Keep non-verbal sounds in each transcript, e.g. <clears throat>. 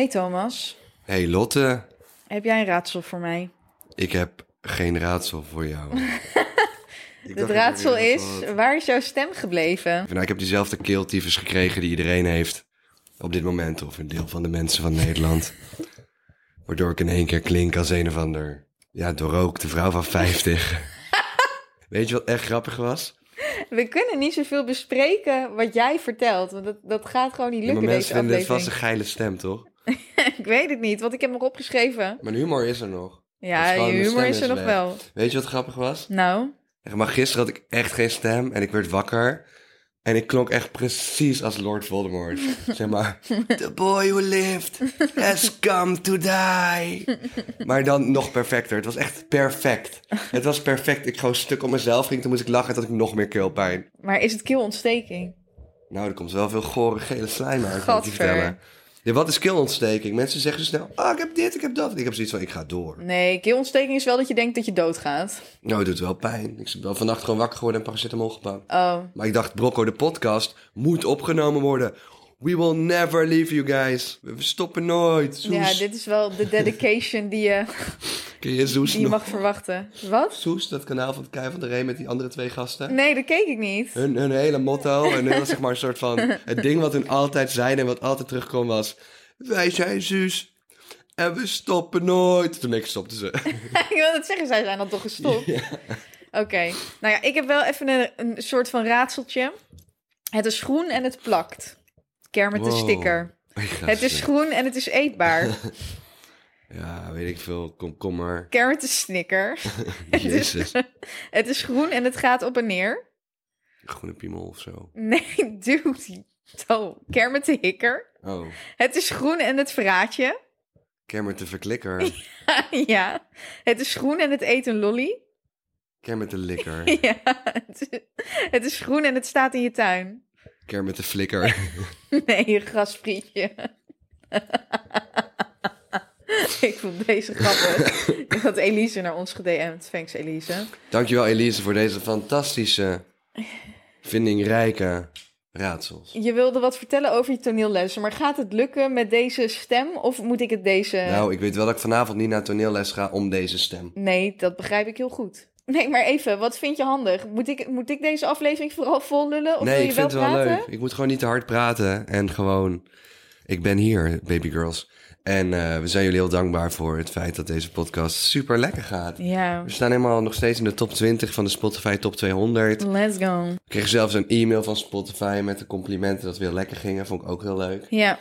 Hey Thomas, Hey Lotte, heb jij een raadsel voor mij? ik heb geen raadsel voor jou. <laughs> Het raadsel is, waar is jouw stem gebleven? Nou, ik heb diezelfde keeltyfus gekregen die iedereen heeft op dit moment, of een deel van de mensen van Nederland. <laughs> Waardoor ik in één keer klink als een of ander, ja, doorrookte vrouw van 50. <laughs> Weet je wat echt grappig was? We kunnen niet zoveel bespreken wat jij vertelt, want dat, dat gaat gewoon niet Ja, maar lukken mensen deze vinden het vast een geile stem, toch? <laughs> Ik weet het niet, want ik heb nog opgeschreven. Mijn humor is er nog. Ja, je humor is er nog wel. Weet je wat grappig was? Nou, Maar gisteren had ik echt geen stem en ik werd wakker. En ik klonk echt precies als Lord Voldemort. <laughs> zeg maar, the boy who lived has come to die. Maar dan nog perfecter. Het was echt perfect. Het was perfect. Ik gewoon stuk op mezelf ging, toen moest ik lachen en toen had ik nog meer keelpijn. maar is het keelontsteking? Nou, er komt wel veel gore gele slijm uit, ik vertellen. Ja, wat is keelontsteking? Mensen zeggen zo snel, ah, ik heb dit, ik heb dat. Ik heb zoiets van, ik ga door. Nee, keelontsteking is wel dat je denkt dat je doodgaat. Nou, het doet wel pijn. Ik ben vannacht gewoon wakker geworden en paracetamol gepakt. Oh, Maar ik dacht, Brocco, de podcast moet opgenomen worden. We will never leave you guys. We stoppen nooit. Soes. ja, dit is wel de dedication die je, <laughs> Kun je Soes die je nog? mag verwachten. Wat? Soes, dat kanaal van Kei van der Ree met die andere twee gasten. Nee, dat keek ik niet. Hun, hun hele motto en hun, zeg maar een soort van... <laughs> Het ding wat hun altijd zeiden en wat altijd terugkwam was... Wij zijn Suus en we stoppen nooit. Toen ik stopte ze. <laughs> ik wil het zeggen, zij zijn dan toch gestopt. Oké, nou ja, ik heb wel even een, een soort van raadseltje. Het is groen en het plakt. Kermit de sticker. <laughs> Het is groen en het is eetbaar. <laughs> Ja, weet ik veel. Komkommer. Kermit de snicker. <laughs> Het is, Jezus. het is groen en het gaat op en neer. Groene piemel of zo. Nee, dude. Oh, Kermit de hikker. Oh, Het is groen en het verraadje. Kermit de verklikker. ja. Het is groen en het eet een lolly. Kermit de likker. ja. Het is, het is groen en het staat in je tuin. Kermit de flikker. <laughs> Nee, een grasprietje. <laughs> ik vond deze grappig. <laughs> Ik had Elise naar ons gedm'd. Thanks, Elise. Dankjewel Elise voor deze fantastische, vindingrijke raadsels. Je wilde wat vertellen over je toneellessen, maar gaat het lukken met deze stem of moet ik het deze... Nou, ik weet wel dat ik vanavond niet naar toneelles ga om deze stem. Nee, dat begrijp ik heel goed. Nee, maar even, wat vind je handig? Moet ik, moet ik deze aflevering vooral vol lullen of wil nee, je ik vind wel het wel praten? leuk. Ik moet gewoon niet te hard praten en gewoon... Ik ben hier, baby girls. En eh, we zijn jullie heel dankbaar voor het feit dat deze podcast super lekker gaat. Ja, We staan helemaal nog steeds in de top 20 van de Spotify Top 200. let's go. Ik kreeg zelfs een e-mail van Spotify met de complimenten dat we heel lekker gingen. Vond ik ook heel leuk. Ja,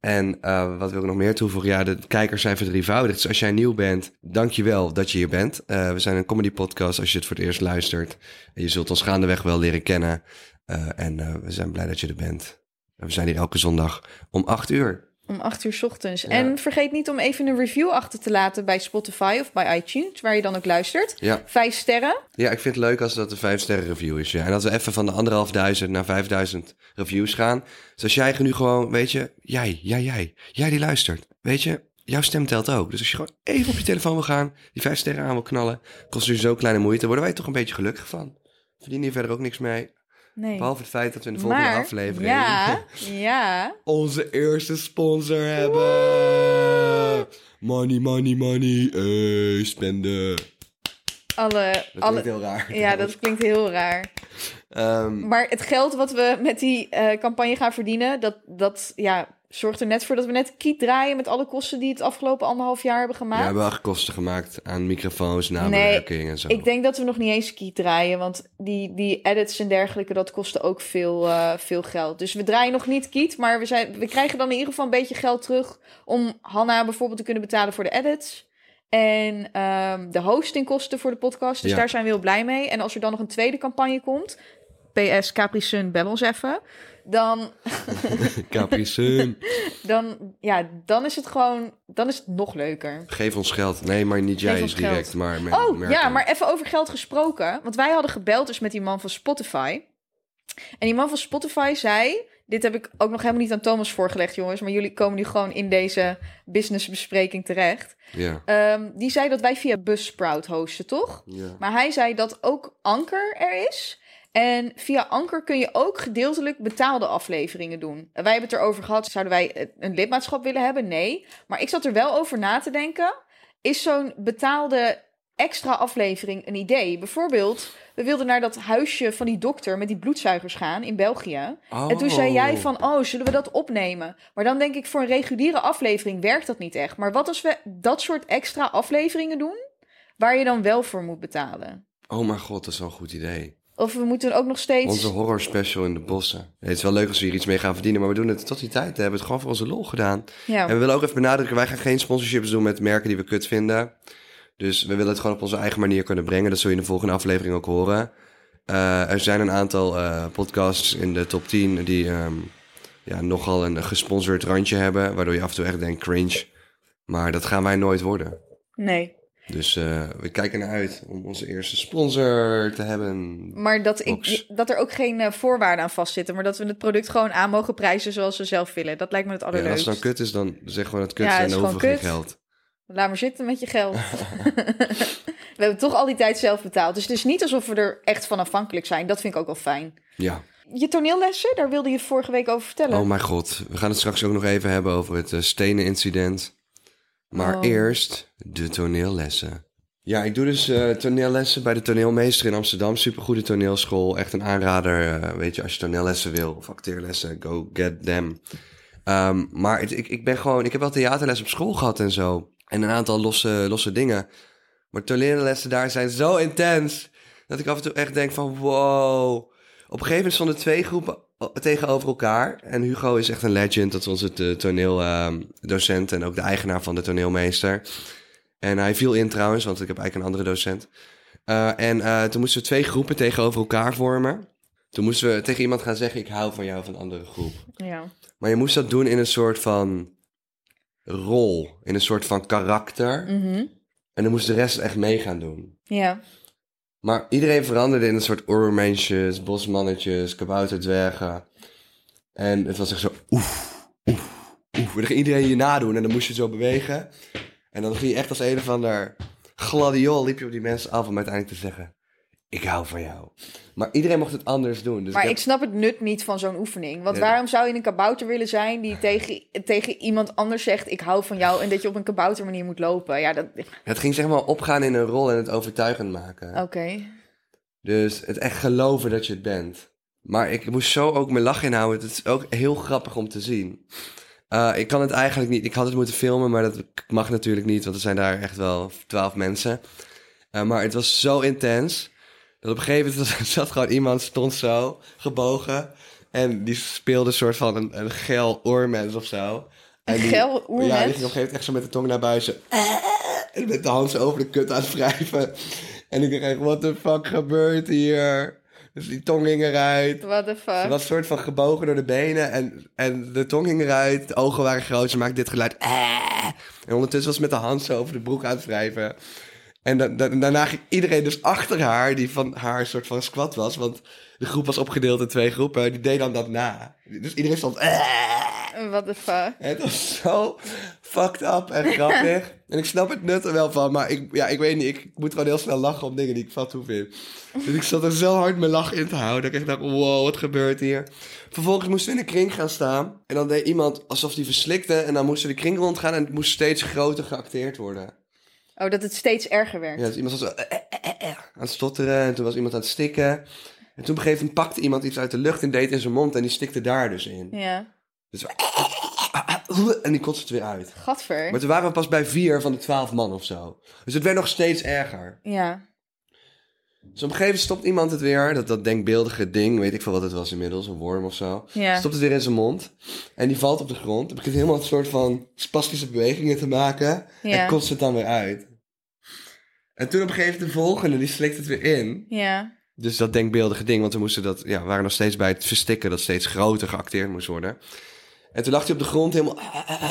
En eh, wat wil ik nog meer toevoegen? Ja, de kijkers zijn verdrievoudigd. Dus als jij nieuw bent, dankjewel dat je hier bent. Eh, we zijn een comedy podcast als je het voor het eerst luistert. Je zult ons gaandeweg wel leren kennen. Eh, en we zijn blij dat je er bent. En we zijn hier elke zondag om 8 uur. Om acht uur 's ochtends. En vergeet niet om even een review achter te laten bij Spotify of bij iTunes, waar je dan ook luistert. Ja. Vijf sterren. ja, ik vind het leuk als dat een 5 sterren review is. Ja. En dat we even van de anderhalfduizend naar 5000 reviews gaan. Dus als jij nu gewoon, weet je, jij, jij, jij, jij die luistert. Weet je, jouw stem telt ook. Dus als je gewoon even op je telefoon wil gaan, die 5 sterren aan wil knallen, kost je zo kleine moeite, worden wij toch een beetje gelukkig van. Verdienen hier verder ook niks mee. Nee. Behalve het feit dat we in de volgende maar, aflevering Ja, <laughs> ja. onze eerste sponsor hebben. Money, money, money. Hey, spenden. Alle, Dat alle, klinkt heel raar. ja, dat klinkt heel raar. Ehm, Maar het geld wat we met die eh, campagne gaan verdienen, dat, dat ja, zorgt er net voor dat we net kiet draaien met alle kosten die het afgelopen anderhalf jaar hebben ja, we gemaakt. hebben wel kosten gemaakt aan microfoons, nabewerking en zo. Ik denk dat we nog niet eens kiet draaien, want die, die edits en dergelijke, dat kostte ook veel, eh, veel geld. Dus we draaien nog niet kiet, maar we, zijn, we krijgen dan in ieder geval een beetje geld terug om Hanna bijvoorbeeld te kunnen betalen voor de edits. En ehm, de hostingkosten voor de podcast. Dus Ja. daar zijn we heel blij mee. En als er dan nog een tweede campagne komt, PS Capri Sun, bel ons even. Dan, <laughs> Capri Sun. dan, ja, dan is het gewoon, dan is het nog leuker. Geef ons geld. Nee, maar niet jij is direct, geld. maar mer- Oh, merken. ja, maar even over geld gesproken. Want wij hadden gebeld dus met die man van Spotify. En die man van Spotify zei... Dit heb ik ook nog helemaal niet aan Thomas voorgelegd, jongens. Maar jullie komen nu gewoon in deze businessbespreking terecht. Ja, Ehm, die zei dat wij via Buzzsprout hosten, toch? ja. Maar hij zei dat ook Anker er is. En via Anker kun je ook gedeeltelijk betaalde afleveringen doen. Wij hebben het erover gehad, zouden wij een lidmaatschap willen hebben? Nee. Maar ik zat er wel over na te denken. Is zo'n betaalde extra aflevering een idee? Bijvoorbeeld, we wilden naar dat huisje van die dokter met die bloedzuigers gaan in België. En toen zei jij van, oh, zullen we dat opnemen? Maar dan denk ik, voor een reguliere aflevering werkt dat niet echt. Maar wat als we dat soort extra afleveringen doen, waar je dan wel voor moet betalen? Oh mijn god, dat is wel een goed idee. Of we moeten ook nog steeds... Onze horror special in de bossen. het is wel leuk als we hier iets mee gaan verdienen, maar we doen het tot die tijd. We hebben het gewoon voor onze lol gedaan. Ja. En we willen ook even benadrukken, wij gaan geen sponsorships doen met merken die we kut vinden. Dus we willen het gewoon op onze eigen manier kunnen brengen. Dat zul je in de volgende aflevering ook horen. Eh, er zijn een aantal eh, podcasts in de top 10 die ehm, ja, nogal een gesponsord randje hebben. Waardoor je af en toe echt denkt cringe. Maar dat gaan wij nooit worden. Nee. Dus eh, we kijken naar uit om onze eerste sponsor te hebben. Maar dat, ik, dat er ook geen voorwaarden aan vastzitten. Maar dat we het product gewoon aan mogen prijzen zoals we zelf willen. Dat lijkt me het allerleukste. Ja, als het dan kut is, dan zeg gewoon het kut ja, en dan hoeven geen geld. Laat maar zitten met je geld. <laughs> <laughs> we hebben toch al die tijd zelf betaald. Dus het is niet alsof we er echt van afhankelijk zijn. Dat vind ik ook wel fijn. Ja. Je toneellessen, daar wilde je vorige week over vertellen. Oh mijn god, we gaan het straks ook nog even hebben over het uh, stenen incident. Maar Oh. eerst de toneellessen. Ja, ik doe dus eh, toneellessen bij de toneelmeester in Amsterdam. Supergoede toneelschool. Echt een aanrader, eh, weet je, als je toneellessen wil of acteerlessen, go get them. Ehm, maar het- ik, ik ben gewoon, ik heb wel theaterles op school gehad en zo. En een aantal losse, losse dingen. Maar toneellessen daar zijn zo intens. Dat ik af en toe echt denk van wow. Op een gegeven moment stonden twee groepen tegenover elkaar. En Hugo is echt een legend. Dat is onze te- toneeldocent en ook de eigenaar van de toneelmeester. En hij viel in trouwens, want ik heb eigenlijk een andere docent. Eh, en eh, toen moesten we twee groepen tegenover elkaar vormen. Toen moesten we tegen iemand gaan zeggen: Ik hou van jou van een andere groep. Ja. Maar je moest dat doen in een soort van rol, in een soort van karakter. Mhm. En dan moest de rest echt mee gaan doen. Ja. Maar iedereen veranderde in een soort oormensjes, bosmannetjes, kabouterdwergen. En het was echt zo oef, oef, oef. En dan ging iedereen je nadoen en dan moest je zo bewegen. En dan ging je echt als een of ander gladiol liep je op die mensen af om uiteindelijk te zeggen... Ik hou van jou. Maar iedereen mocht het anders doen. Dus Maar ik snap het nut niet van zo'n oefening. Want waarom zou je een kabouter willen zijn die <laughs> tegen, tegen iemand anders zegt: Ik hou van jou. en dat je op een kabouter manier moet lopen? Ja, dat. Het ging zeg maar opgaan in een rol en het overtuigend maken. Oké. Dus het echt geloven dat je het bent. Maar ik moest zo ook mijn lach inhouden. Het is ook heel grappig om te zien. Eh, ik kan het eigenlijk niet. Ik had het moeten filmen, maar dat mag natuurlijk niet. Want er zijn daar echt wel twaalf mensen. Eh, maar het was zo intens. Dat op een gegeven moment was- <laughs> zat gewoon iemand, stond zo, gebogen. En die speelde een soort van een, een geel oormens of zo. En Een geil Ja, die ging op een gegeven moment echt zo met de tong naar buiten. En met de hand zo over de kut aan het wrijven. En ik dacht echt, what the fuck gebeurt hier? Dus die tong ging eruit. What the Ze fuck? was een soort van gebogen door de benen en, en de tong ging eruit. De ogen waren groot, ze maakte dit geluid. "Ah." En ondertussen was ze met de hand zo over de broek aan het wrijven. En da- da- daarna ging iedereen dus achter haar, die van haar soort van squat was. Want de groep was opgedeeld in twee groepen. Die deed dan dat na. Dus iedereen stond... "Ah." What the fuck? Het was zo fucked up en grappig. <laughs> en ik snap het nut er wel van, maar ik, ja, ik weet niet, ik moet gewoon heel snel lachen om dingen die ik vat toe vind. Dus ik zat er zo hard mijn lach in te houden. Dat ik echt dacht, wow, wat gebeurt hier? Vervolgens moesten we in een kring gaan staan. En dan deed iemand alsof die verslikte. En dan moesten we de kring rondgaan en het moest steeds groter geacteerd worden. Oh, dat het steeds erger werd. Ja, dus iemand was zo eh, eh, eh, eh, aan het stotteren. En toen was iemand aan het stikken. En toen op een gegeven moment pakte iemand iets uit de lucht en deed in zijn mond. En die stikte daar dus in. Ja. Dus en die kotste het weer uit. Gadver. Maar toen waren we pas bij vier van de twaalf man of zo. Dus het werd nog steeds erger. Ja. Dus op een gegeven moment stopt iemand het weer. Dat, dat denkbeeldige ding, weet ik veel wat het was inmiddels, een worm of zo. Ja. Stopt het weer in zijn mond. En die valt op de grond. Dan begint helemaal een soort van spastische bewegingen te maken. Ja. En kotst het dan weer uit. En toen op een gegeven moment de volgende, die slikt het weer in. Ja. Dus dat denkbeeldige ding, want we moesten dat, ja, waren nog steeds bij het verstikken dat steeds groter geacteerd moest worden. En toen lag hij op de grond helemaal.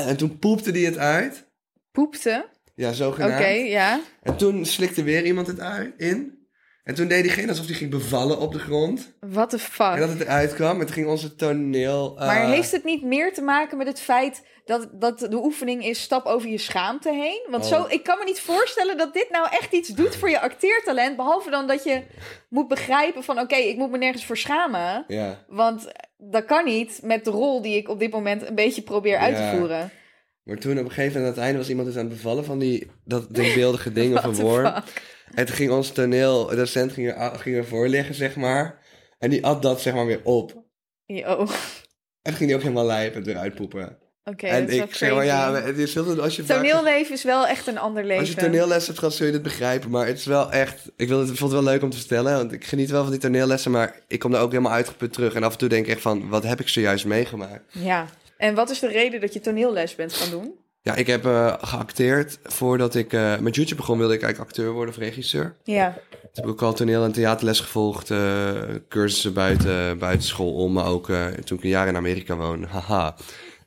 En toen poepte hij het uit. Poepte. Ja, Oké, zogenaamd. ja. En toen slikte weer iemand het uit in. En toen deed diegene alsof hij ging bevallen op de grond. What the fuck? En dat het eruit kwam. Toen ging onze toneel... eh, Maar heeft het niet meer te maken met het feit dat, dat de oefening is stap over je schaamte heen? Want Oh. zo, ik kan me niet voorstellen dat dit nou echt iets doet voor je acteertalent. Behalve dan dat je moet begrijpen van oké, ik moet me nergens voor schamen. Ja. Want dat kan niet met de rol die ik op dit moment een beetje probeer uit Ja. te voeren. Maar toen op een gegeven moment aan het einde was iemand dus aan het bevallen van die dat denkbeeldige dingen van <laughs> What the Worm. fuck? En toen ging ons toneeldocent ging er, ging er voor liggen, zeg maar. En die at dat zeg maar weer op. Yo, oké, En ging die ook helemaal lijp en weer uitpoepen. dat en is ik zeg maar, ja, het is heel, als je Toneelleven is wel echt een ander leven. Als je toneelles hebt gehad, zul je dit begrijpen. Maar het is wel echt... Ik wil het, vond het wel leuk om te vertellen. Want ik geniet wel van die toneellessen. Maar ik kom daar ook helemaal uitgeput terug. En af en toe denk ik echt van... Wat heb ik zojuist meegemaakt? Ja. En wat is de reden dat je toneelles bent gaan doen? Ja, ik heb eh, geacteerd. Voordat ik eh, met YouTube begon, wilde ik eigenlijk acteur worden of regisseur. Ja. Toen heb ik ook al toneel- en theaterles gevolgd. eh, cursussen buiten, buiten school om. Maar ook toen ik een jaar in Amerika woonde. <laughs> Haha.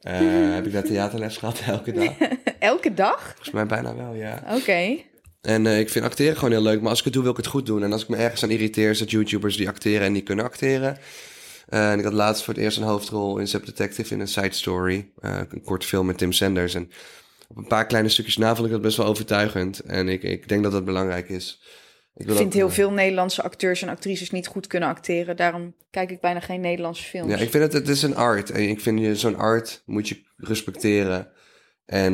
<laughs> heb ik daar theaterles gehad elke dag. <laughs> Elke dag? Volgens mij bijna wel, ja. Oké. En ik vind acteren gewoon heel leuk. Maar als ik het doe, wil ik het goed doen. En als ik me ergens aan irriteer, is het YouTubers die acteren en die kunnen acteren. Eh, en ik had laatst voor het eerst een hoofdrol in Zep Detective in een side story. Eh, een kort film met Tim Sanders. En op een paar kleine stukjes na vond ik dat best wel overtuigend. En ik, ik denk dat dat belangrijk is. Ik vind ook, heel eh, veel Nederlandse acteurs en actrices niet goed kunnen acteren. Daarom kijk ik bijna geen Nederlandse films. Ja, ik vind het, het is een art. En ik vind je zo'n art moet je respecteren. En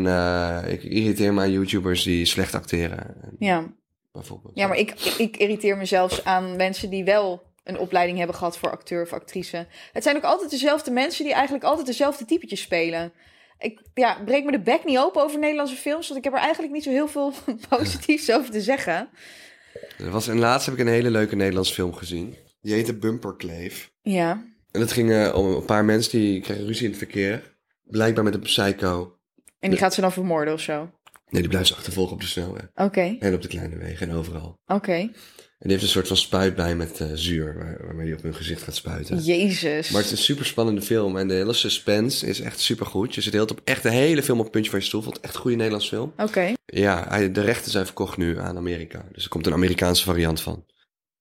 ik irriteer me aan YouTubers die slecht acteren. En ja. Bijvoorbeeld. ja, maar ik, ik irriteer me zelfs aan mensen die wel een opleiding hebben gehad voor acteur of actrice. Het zijn ook altijd dezelfde mensen die eigenlijk altijd dezelfde typetjes spelen. Ik ja, breek me de bek niet open over Nederlandse films, want ik heb er eigenlijk niet zo heel veel <laughs> positiefs over te zeggen. Er was, en laatst heb ik een hele leuke Nederlandse film gezien. Die heette Bumperkleef. Ja. En het ging eh, om een paar mensen die kregen ruzie in het verkeer. Blijkbaar met een psycho. En die gaat ze dan vermoorden of zo. Nee, die blijft ze achtervolgen op de snelweg. Oké, En op de kleine wegen en overal. oké. Die heeft een soort van spuit bij met eh, zuur, waar, waarmee hij op hun gezicht gaat spuiten. Jezus. Maar het is een super spannende film en de hele suspense is echt super goed. Je zit tijd op echt de hele film op het puntje van je stoel. Vond het echt een goede Nederlands film. Oké, Ja, de rechten zijn verkocht nu aan Amerika. Dus er komt een Amerikaanse variant van.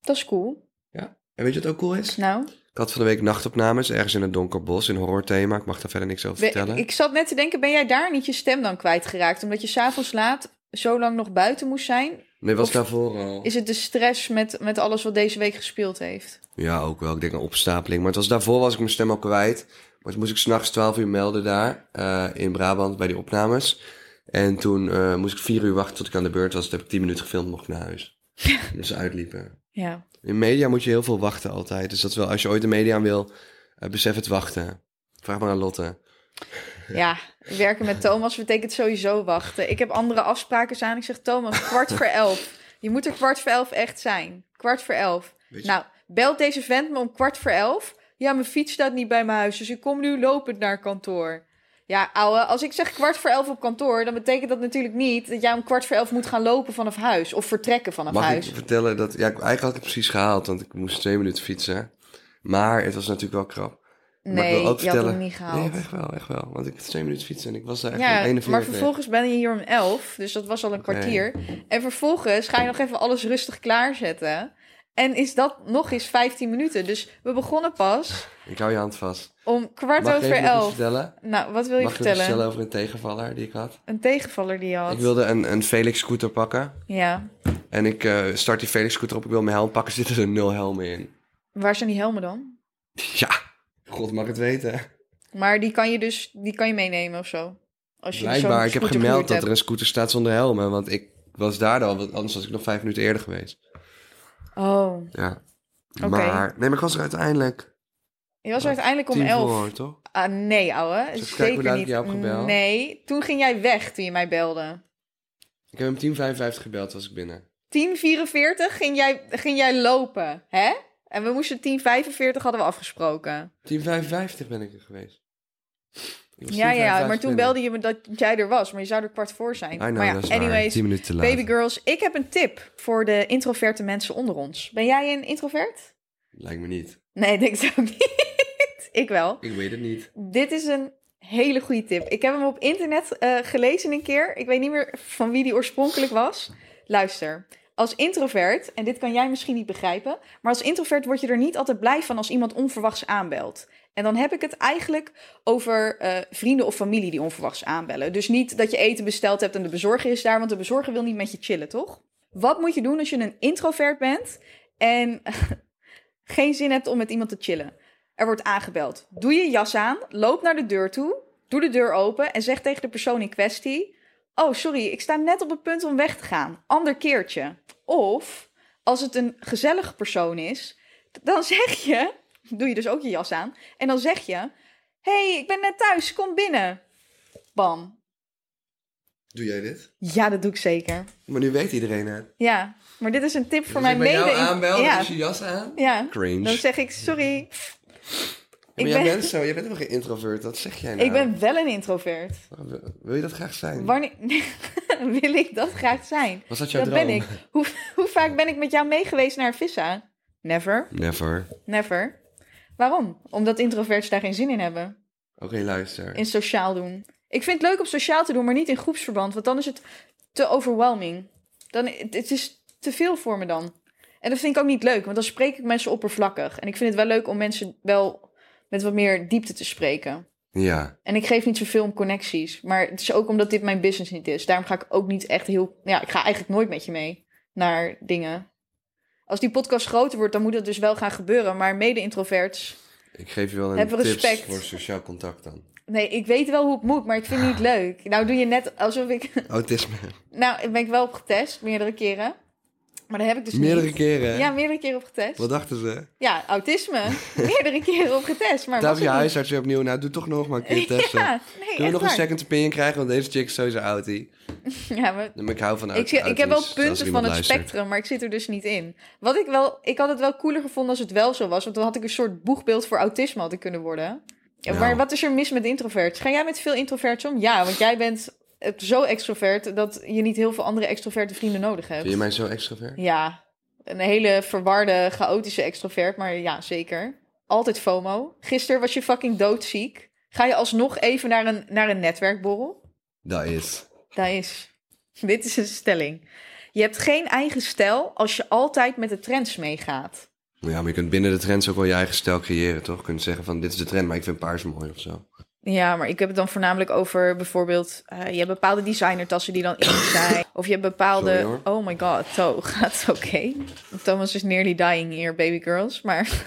dat is cool. Ja. En weet je wat ook cool is? Nou, Ik had van de week nachtopnames ergens in een donker bos in horrorthema. Ik mag daar verder niks over we- vertellen. ik zat net te denken, ben jij daar niet je stem dan kwijtgeraakt? Omdat je s'avonds laat zo lang nog buiten moest zijn? Nee, was of- daarvoor al. Is het de stress met, met alles wat deze week gespeeld heeft? Ja, ook wel. Ik denk een opstapeling. Maar het was daarvoor was ik mijn stem al kwijt. Maar toen moest ik s'nachts 12 uur melden daar eh, in Brabant bij die opnames. En toen eh, moest ik vier uur wachten tot ik aan de beurt was. Toen heb ik 10 minuten gefilmd, mocht ik naar huis. <laughs> dus uitliepen. Ja. In media moet je heel veel wachten altijd. Dus dat is wel, als je ooit de media aan wil, eh, besef het wachten. Vraag maar aan Lotte. Ja, <laughs> werken met Thomas betekent sowieso wachten. Ik heb andere afspraken staan. Ik zeg, Thomas, kwart voor elf. Je moet er kwart voor elf echt zijn. Kwart voor elf. Nou, belt deze vent me om kwart voor elf. Ja, mijn fiets staat niet bij mijn huis, dus ik kom nu lopend naar kantoor. Ja, ouwe, als ik zeg kwart voor elf op kantoor, dan betekent dat natuurlijk niet dat jij om kwart voor elf moet gaan lopen vanaf huis of vertrekken vanaf Mag huis. ik vertellen dat... Ja, eigenlijk had ik het precies gehaald, want ik moest twee minuten fietsen. Maar het was natuurlijk wel krap. Ik Nee, wil ook je had vertellen... hem niet gehaald. Nee, echt wel, echt wel. Want ik had twee minuten fietsen en ik was daar echt Ja, om 41. maar vervolgens ben je hier om 11, dus dat was al een kwartier. En vervolgens ga je nog even alles rustig klaarzetten. En is dat nog eens 15 minuten. Dus we begonnen pas Ik hou je hand vast. om kwart Mag ik over 11. vertellen? Nou, wat wil je Mag ik iets vertellen? vertellen over een tegenvaller die ik had? Een tegenvaller die je had. Ik wilde een, een Felix scooter pakken. Ja. En ik eh, start die Felix scooter op. Ik wil mijn helm pakken. Zitten er nul helmen in. Waar zijn die helmen dan? Ja, god mag het weten. Maar die kan je dus die kan je meenemen of zo. Als je Blijkbaar, ik heb gemeld dat er een scooter staat zonder helmen. Want ik was daar dan, want anders was ik nog vijf minuten eerder geweest. Oh, Ja. Oké. Maar, nee, maar ik was er uiteindelijk je was er uiteindelijk om 11. voor, toch? Ah, nee, ouwe. Kijken Zeker niet. jou gebeld? Nee, toen ging jij weg toen je mij belde. Ik heb hem 10.55 gebeld, was ik binnen. 10.44 ging jij, ging jij lopen, hè? En we moesten 10.45 hadden we afgesproken. 10.55 ben ik er geweest. Ja, ja, 10.55 maar toen belde je me dat jij er was, maar je zou er kwart voor zijn. Know, maar ja, anyways, 10 minuten te laat. baby girls, ik heb een tip voor de introverte mensen onder ons. Ben jij een introvert? Lijkt me niet. Nee, denk ik ook niet. ik wel. Ik weet het niet. Dit is een hele goede tip. Ik heb hem op internet eh, gelezen een keer. Ik weet niet meer van wie die oorspronkelijk was. Luister, als introvert, en dit kan jij misschien niet begrijpen, maar als introvert word je er niet altijd blij van als iemand onverwachts aanbelt. En dan heb ik het eigenlijk over eh, vrienden of familie die onverwachts aanbellen. Dus niet dat je eten besteld hebt en de bezorger is daar, want de bezorger wil niet met je chillen, toch? Wat moet je doen als je een introvert bent en <laughs> geen zin hebt om met iemand te chillen? Er wordt aangebeld. Doe je jas aan, loop naar de deur toe, doe de deur open en zeg tegen de persoon in kwestie: Oh, sorry, ik sta net op het punt om weg te gaan. Ander keertje. Of als het een gezellige persoon is, dan zeg je: <laughs> Doe je dus ook je jas aan. En dan zeg je: hey, ik ben net thuis, kom binnen. Bam. Doe jij dit? Ja, dat doe ik zeker. Maar nu weet iedereen het. Ja, maar dit is een tip voor Dus mijn ik bij mede... jou aanbel, ja. dus je jas aan. ja, Cringe. dan zeg ik sorry. Maar jij ben- bent zo, jij bent helemaal geen introvert. Wat zeg jij nou? Ik ben wel een introvert. Wil je dat graag zijn? Wanneer <laughs> wil ik dat graag zijn? Was dat jouw dat droom? ben ik. Hoe, hoe vaak ben ik met jou meegeweest naar Vissa? Never. Never. Never. Waarom? Omdat introverts daar geen zin in hebben. Oké, luister. In sociaal doen. Ik vind het leuk om sociaal te doen, maar niet in groepsverband. Want dan is het te overwhelming. Dan, het is te veel voor me dan. En dat vind ik ook niet leuk, want dan spreek ik mensen oppervlakkig. En ik vind het wel leuk om mensen wel met wat meer diepte te spreken. Ja. En ik geef niet zoveel om connecties. Maar het is ook omdat dit mijn business niet is. Daarom ga ik ook niet echt heel... Ja, ik ga eigenlijk nooit met je mee naar dingen. Als die podcast groter wordt, dan moet het dus wel gaan gebeuren. Maar mede-introverts... Ik geef je wel een tips respect. voor sociaal contact dan. Nee, ik weet wel hoe het moet, maar ik vind het niet <laughs> leuk. Nou doe je net alsof ik... Autisme. <laughs> Nou, ben ik wel op getest, meerdere keren. Maar daar heb ik dus Meerdere niet. keren? Ja, meerdere keren op getest. Wat dachten ze? Ja, autisme. <laughs> meerdere keren op getest, maar Daar heb je huisarts weer opnieuw. Nou, doe toch nog maar een keer <laughs> testen. Ja, nee, Kunnen we nog een second opinion krijgen? Want deze chick is sowieso outie. <laughs> Ja, maar Maar ik hou van ik, ik heb wel punten van het luistert. spectrum, maar ik zit er dus niet in. Wat ik wel, ik had het wel cooler gevonden als het wel zo was, want dan had ik een soort boegbeeld voor autisme had ik kunnen worden. Ja. Maar wat is er mis met introverts? Ga jij met veel introverts om? Ja, want jij bent zo extrovert dat je niet heel veel andere extroverte vrienden nodig hebt. Vind je mij zo extrovert? Ja, een hele verwarde, chaotische extrovert, maar ja, zeker. Altijd FOMO. Gisteren was je fucking doodziek. Ga je alsnog even naar een, naar een netwerkborrel? Dat is. Dat is. Dit is een stelling. Je hebt geen eigen stijl als je altijd met de trends meegaat. Ja, maar je kunt binnen de trends ook wel je eigen stijl creëren, toch? Je kunt zeggen van, dit is de trend, maar ik vind paars mooi of zo. Ja, maar ik heb het dan voornamelijk over bijvoorbeeld... eh, je hebt bepaalde designertassen die dan in zijn. <coughs> Of je hebt bepaalde... Sorry, oh my god, To, <laughs> gaat het oké? Thomas is nearly dying here, baby girls. Maar <laughs>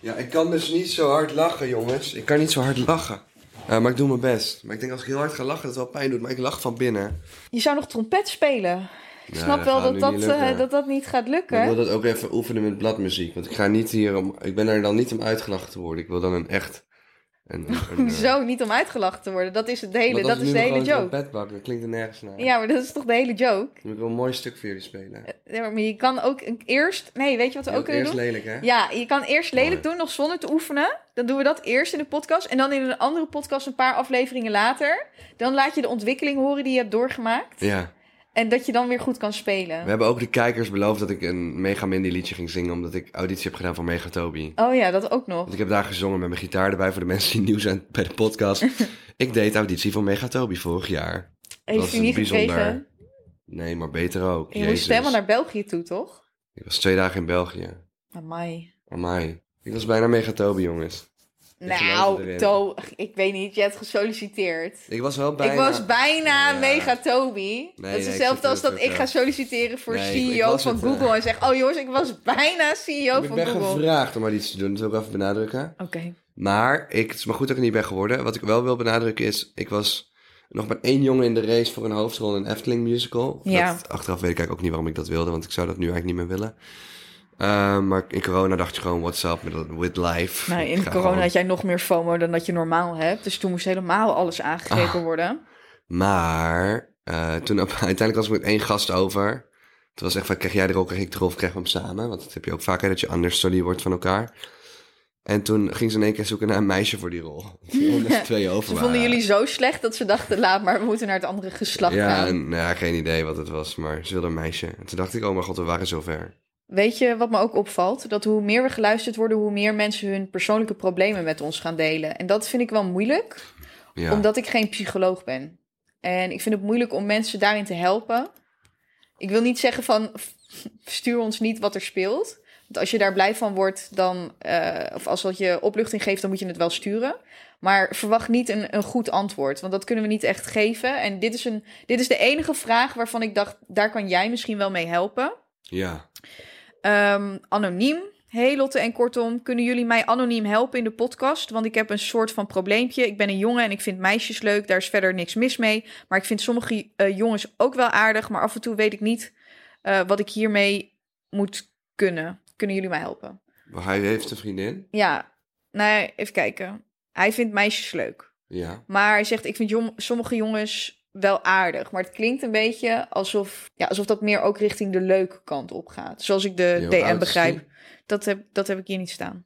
Ja, ik kan dus niet zo hard lachen, jongens. Ik kan niet zo hard lachen. Ja, maar ik doe mijn best. Maar ik denk als ik heel hard ga lachen, dat het wel pijn doet. Maar ik lach van binnen. je zou nog trompet spelen. Ik Ja, snap dat wel dat dat, niet lukken. eh, dat dat niet gaat Maar ik lukken. wil dat ook even oefenen met bladmuziek. Want ik ga niet hier om... Ik ben er dan niet om uitgelachen te worden. Ik wil dan een echt... <laughs> Eh, Zo, niet om uitgelachen te worden. Dat is het hele, dat is de hele joke. een trompet dat klinkt er nergens naar. Ja, maar dat is toch de hele joke? Dan moet ik wel een mooi stuk voor jullie spelen. Ja, maar je kan ook eerst... Nee, weet je wat we Je ook kunnen eerst doen? lelijk, hè? Ja, je kan eerst lelijk doen, nog zonder te oefenen. Dan doen we dat eerst in de podcast. En dan in een andere podcast een paar afleveringen later. Dan laat je de ontwikkeling horen die je hebt doorgemaakt. Ja. En dat je dan weer goed kan spelen. We hebben ook de kijkers beloofd dat ik een Mega Mindy liedje ging zingen. Omdat ik auditie heb gedaan voor Megatobi. Oh ja, dat ook nog. Want ik heb daar gezongen met mijn gitaar erbij voor de mensen die nieuw zijn bij de podcast. <laughs> ik deed auditie voor Megatobi vorig jaar. Heeft je niet bijzonder. gekregen? Nee, maar beter ook. Je moest helemaal naar België toe, toch? Ik was twee dagen in België. Amai. Amai. Ik was bijna Megatobi, jongens. Ik Nou. To, ik weet niet, je hebt gesolliciteerd. Ik was wel bijna... Ik was bijna Ja. mega Toby. dat is ik hetzelfde als dat ik ga solliciteren voor nee, ik- ik CEO van. Google. En zeg, oh jongens, ik was bijna CEO Ik van ben Google. Oké. gevraagd om maar iets te doen. Dat wil ik even benadrukken. Maar ik, het is maar goed dat ik er niet ben geworden. Wat ik wel wil benadrukken is... Ik was nog maar één jongen in de race voor een hoofdrol in een Efteling musical. Ja. Dat, achteraf weet ik eigenlijk ook niet waarom ik dat wilde. Want ik zou dat nu eigenlijk niet meer willen. Eh, maar in corona dacht je gewoon... What's up with, with life? Nou, in corona gewoon- had jij nog meer FOMO dan dat je normaal hebt. Dus toen moest helemaal alles aangegrepen Ah. worden. Maar eh, toen op- <laughs> uiteindelijk was ik met één gast over. Het was echt van, krijg jij de rol, krijg ik rol, of krijgen we hem samen? Want dat heb je ook vaak, hè, dat je understudy wordt van elkaar. En toen ging ze in één keer zoeken naar een meisje voor die rol. <laughs> Er twee over Ze vonden jullie zo slecht dat ze dachten, laat maar, we moeten naar het andere geslacht Ja, gaan. en, nou ja, geen idee wat het was, maar ze wilde een meisje. En toen dacht ik, oh mijn god, we waren zover. Weet je wat me ook opvalt? Dat hoe meer we geluisterd worden, hoe meer mensen hun persoonlijke problemen met ons gaan delen. En dat vind ik wel moeilijk, Ja, omdat ik geen psycholoog ben. En ik vind het moeilijk om mensen daarin te helpen. Ik wil niet zeggen van, <laughs> stuur ons niet wat er speelt. Want als je daar blij van wordt, dan, eh, of als dat je opluchting geeft, dan moet je het wel sturen. Maar verwacht niet een, een goed antwoord, want dat kunnen we niet echt geven. En dit is, een, dit is de enige vraag waarvan ik dacht, daar kan jij misschien wel mee helpen. Ja. Ehm, anoniem. Hey Lotte en kortom, kunnen jullie mij anoniem helpen in de podcast? Want ik heb een soort van probleempje. Ik ben een jongen en ik vind meisjes leuk. Daar is verder niks mis mee. Maar ik vind sommige eh, jongens ook wel aardig. Maar af en toe weet ik niet eh, wat ik hiermee moet kunnen. Kunnen jullie mij helpen? Maar hij heeft een vriendin. Ja, nou even kijken. Hij vindt meisjes leuk. Ja. Maar hij zegt, ik vind jong- sommige jongens wel aardig. Maar het klinkt een beetje alsof, ja, alsof dat meer ook richting de leuke kant op gaat. Zoals ik de DM begrijp. Dat heb, dat heb ik hier niet staan.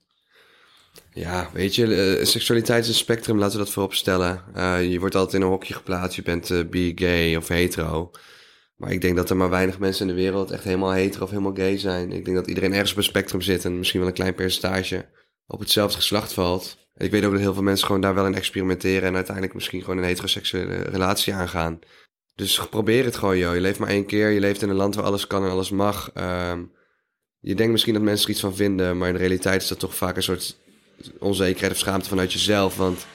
Ja, weet je, eh, seksualiteit is een spectrum, laten we dat voorop stellen. Eh, je wordt altijd in een hokje geplaatst, je bent eh, bi, gay of hetero. Maar ik denk dat er maar weinig mensen in de wereld echt helemaal hetero of helemaal gay zijn. Ik denk dat iedereen ergens op een spectrum zit en misschien wel een klein percentage op hetzelfde geslacht valt. Ik weet ook dat heel veel mensen gewoon daar wel in experimenteren en uiteindelijk misschien gewoon een heteroseksuele relatie aangaan. Dus probeer het gewoon, joh. Je leeft maar één keer, je leeft in een land waar alles kan en alles mag. Ehm, je denkt misschien dat mensen er iets van vinden, maar in de realiteit is dat toch vaak een soort onzekerheid of schaamte vanuit jezelf. Want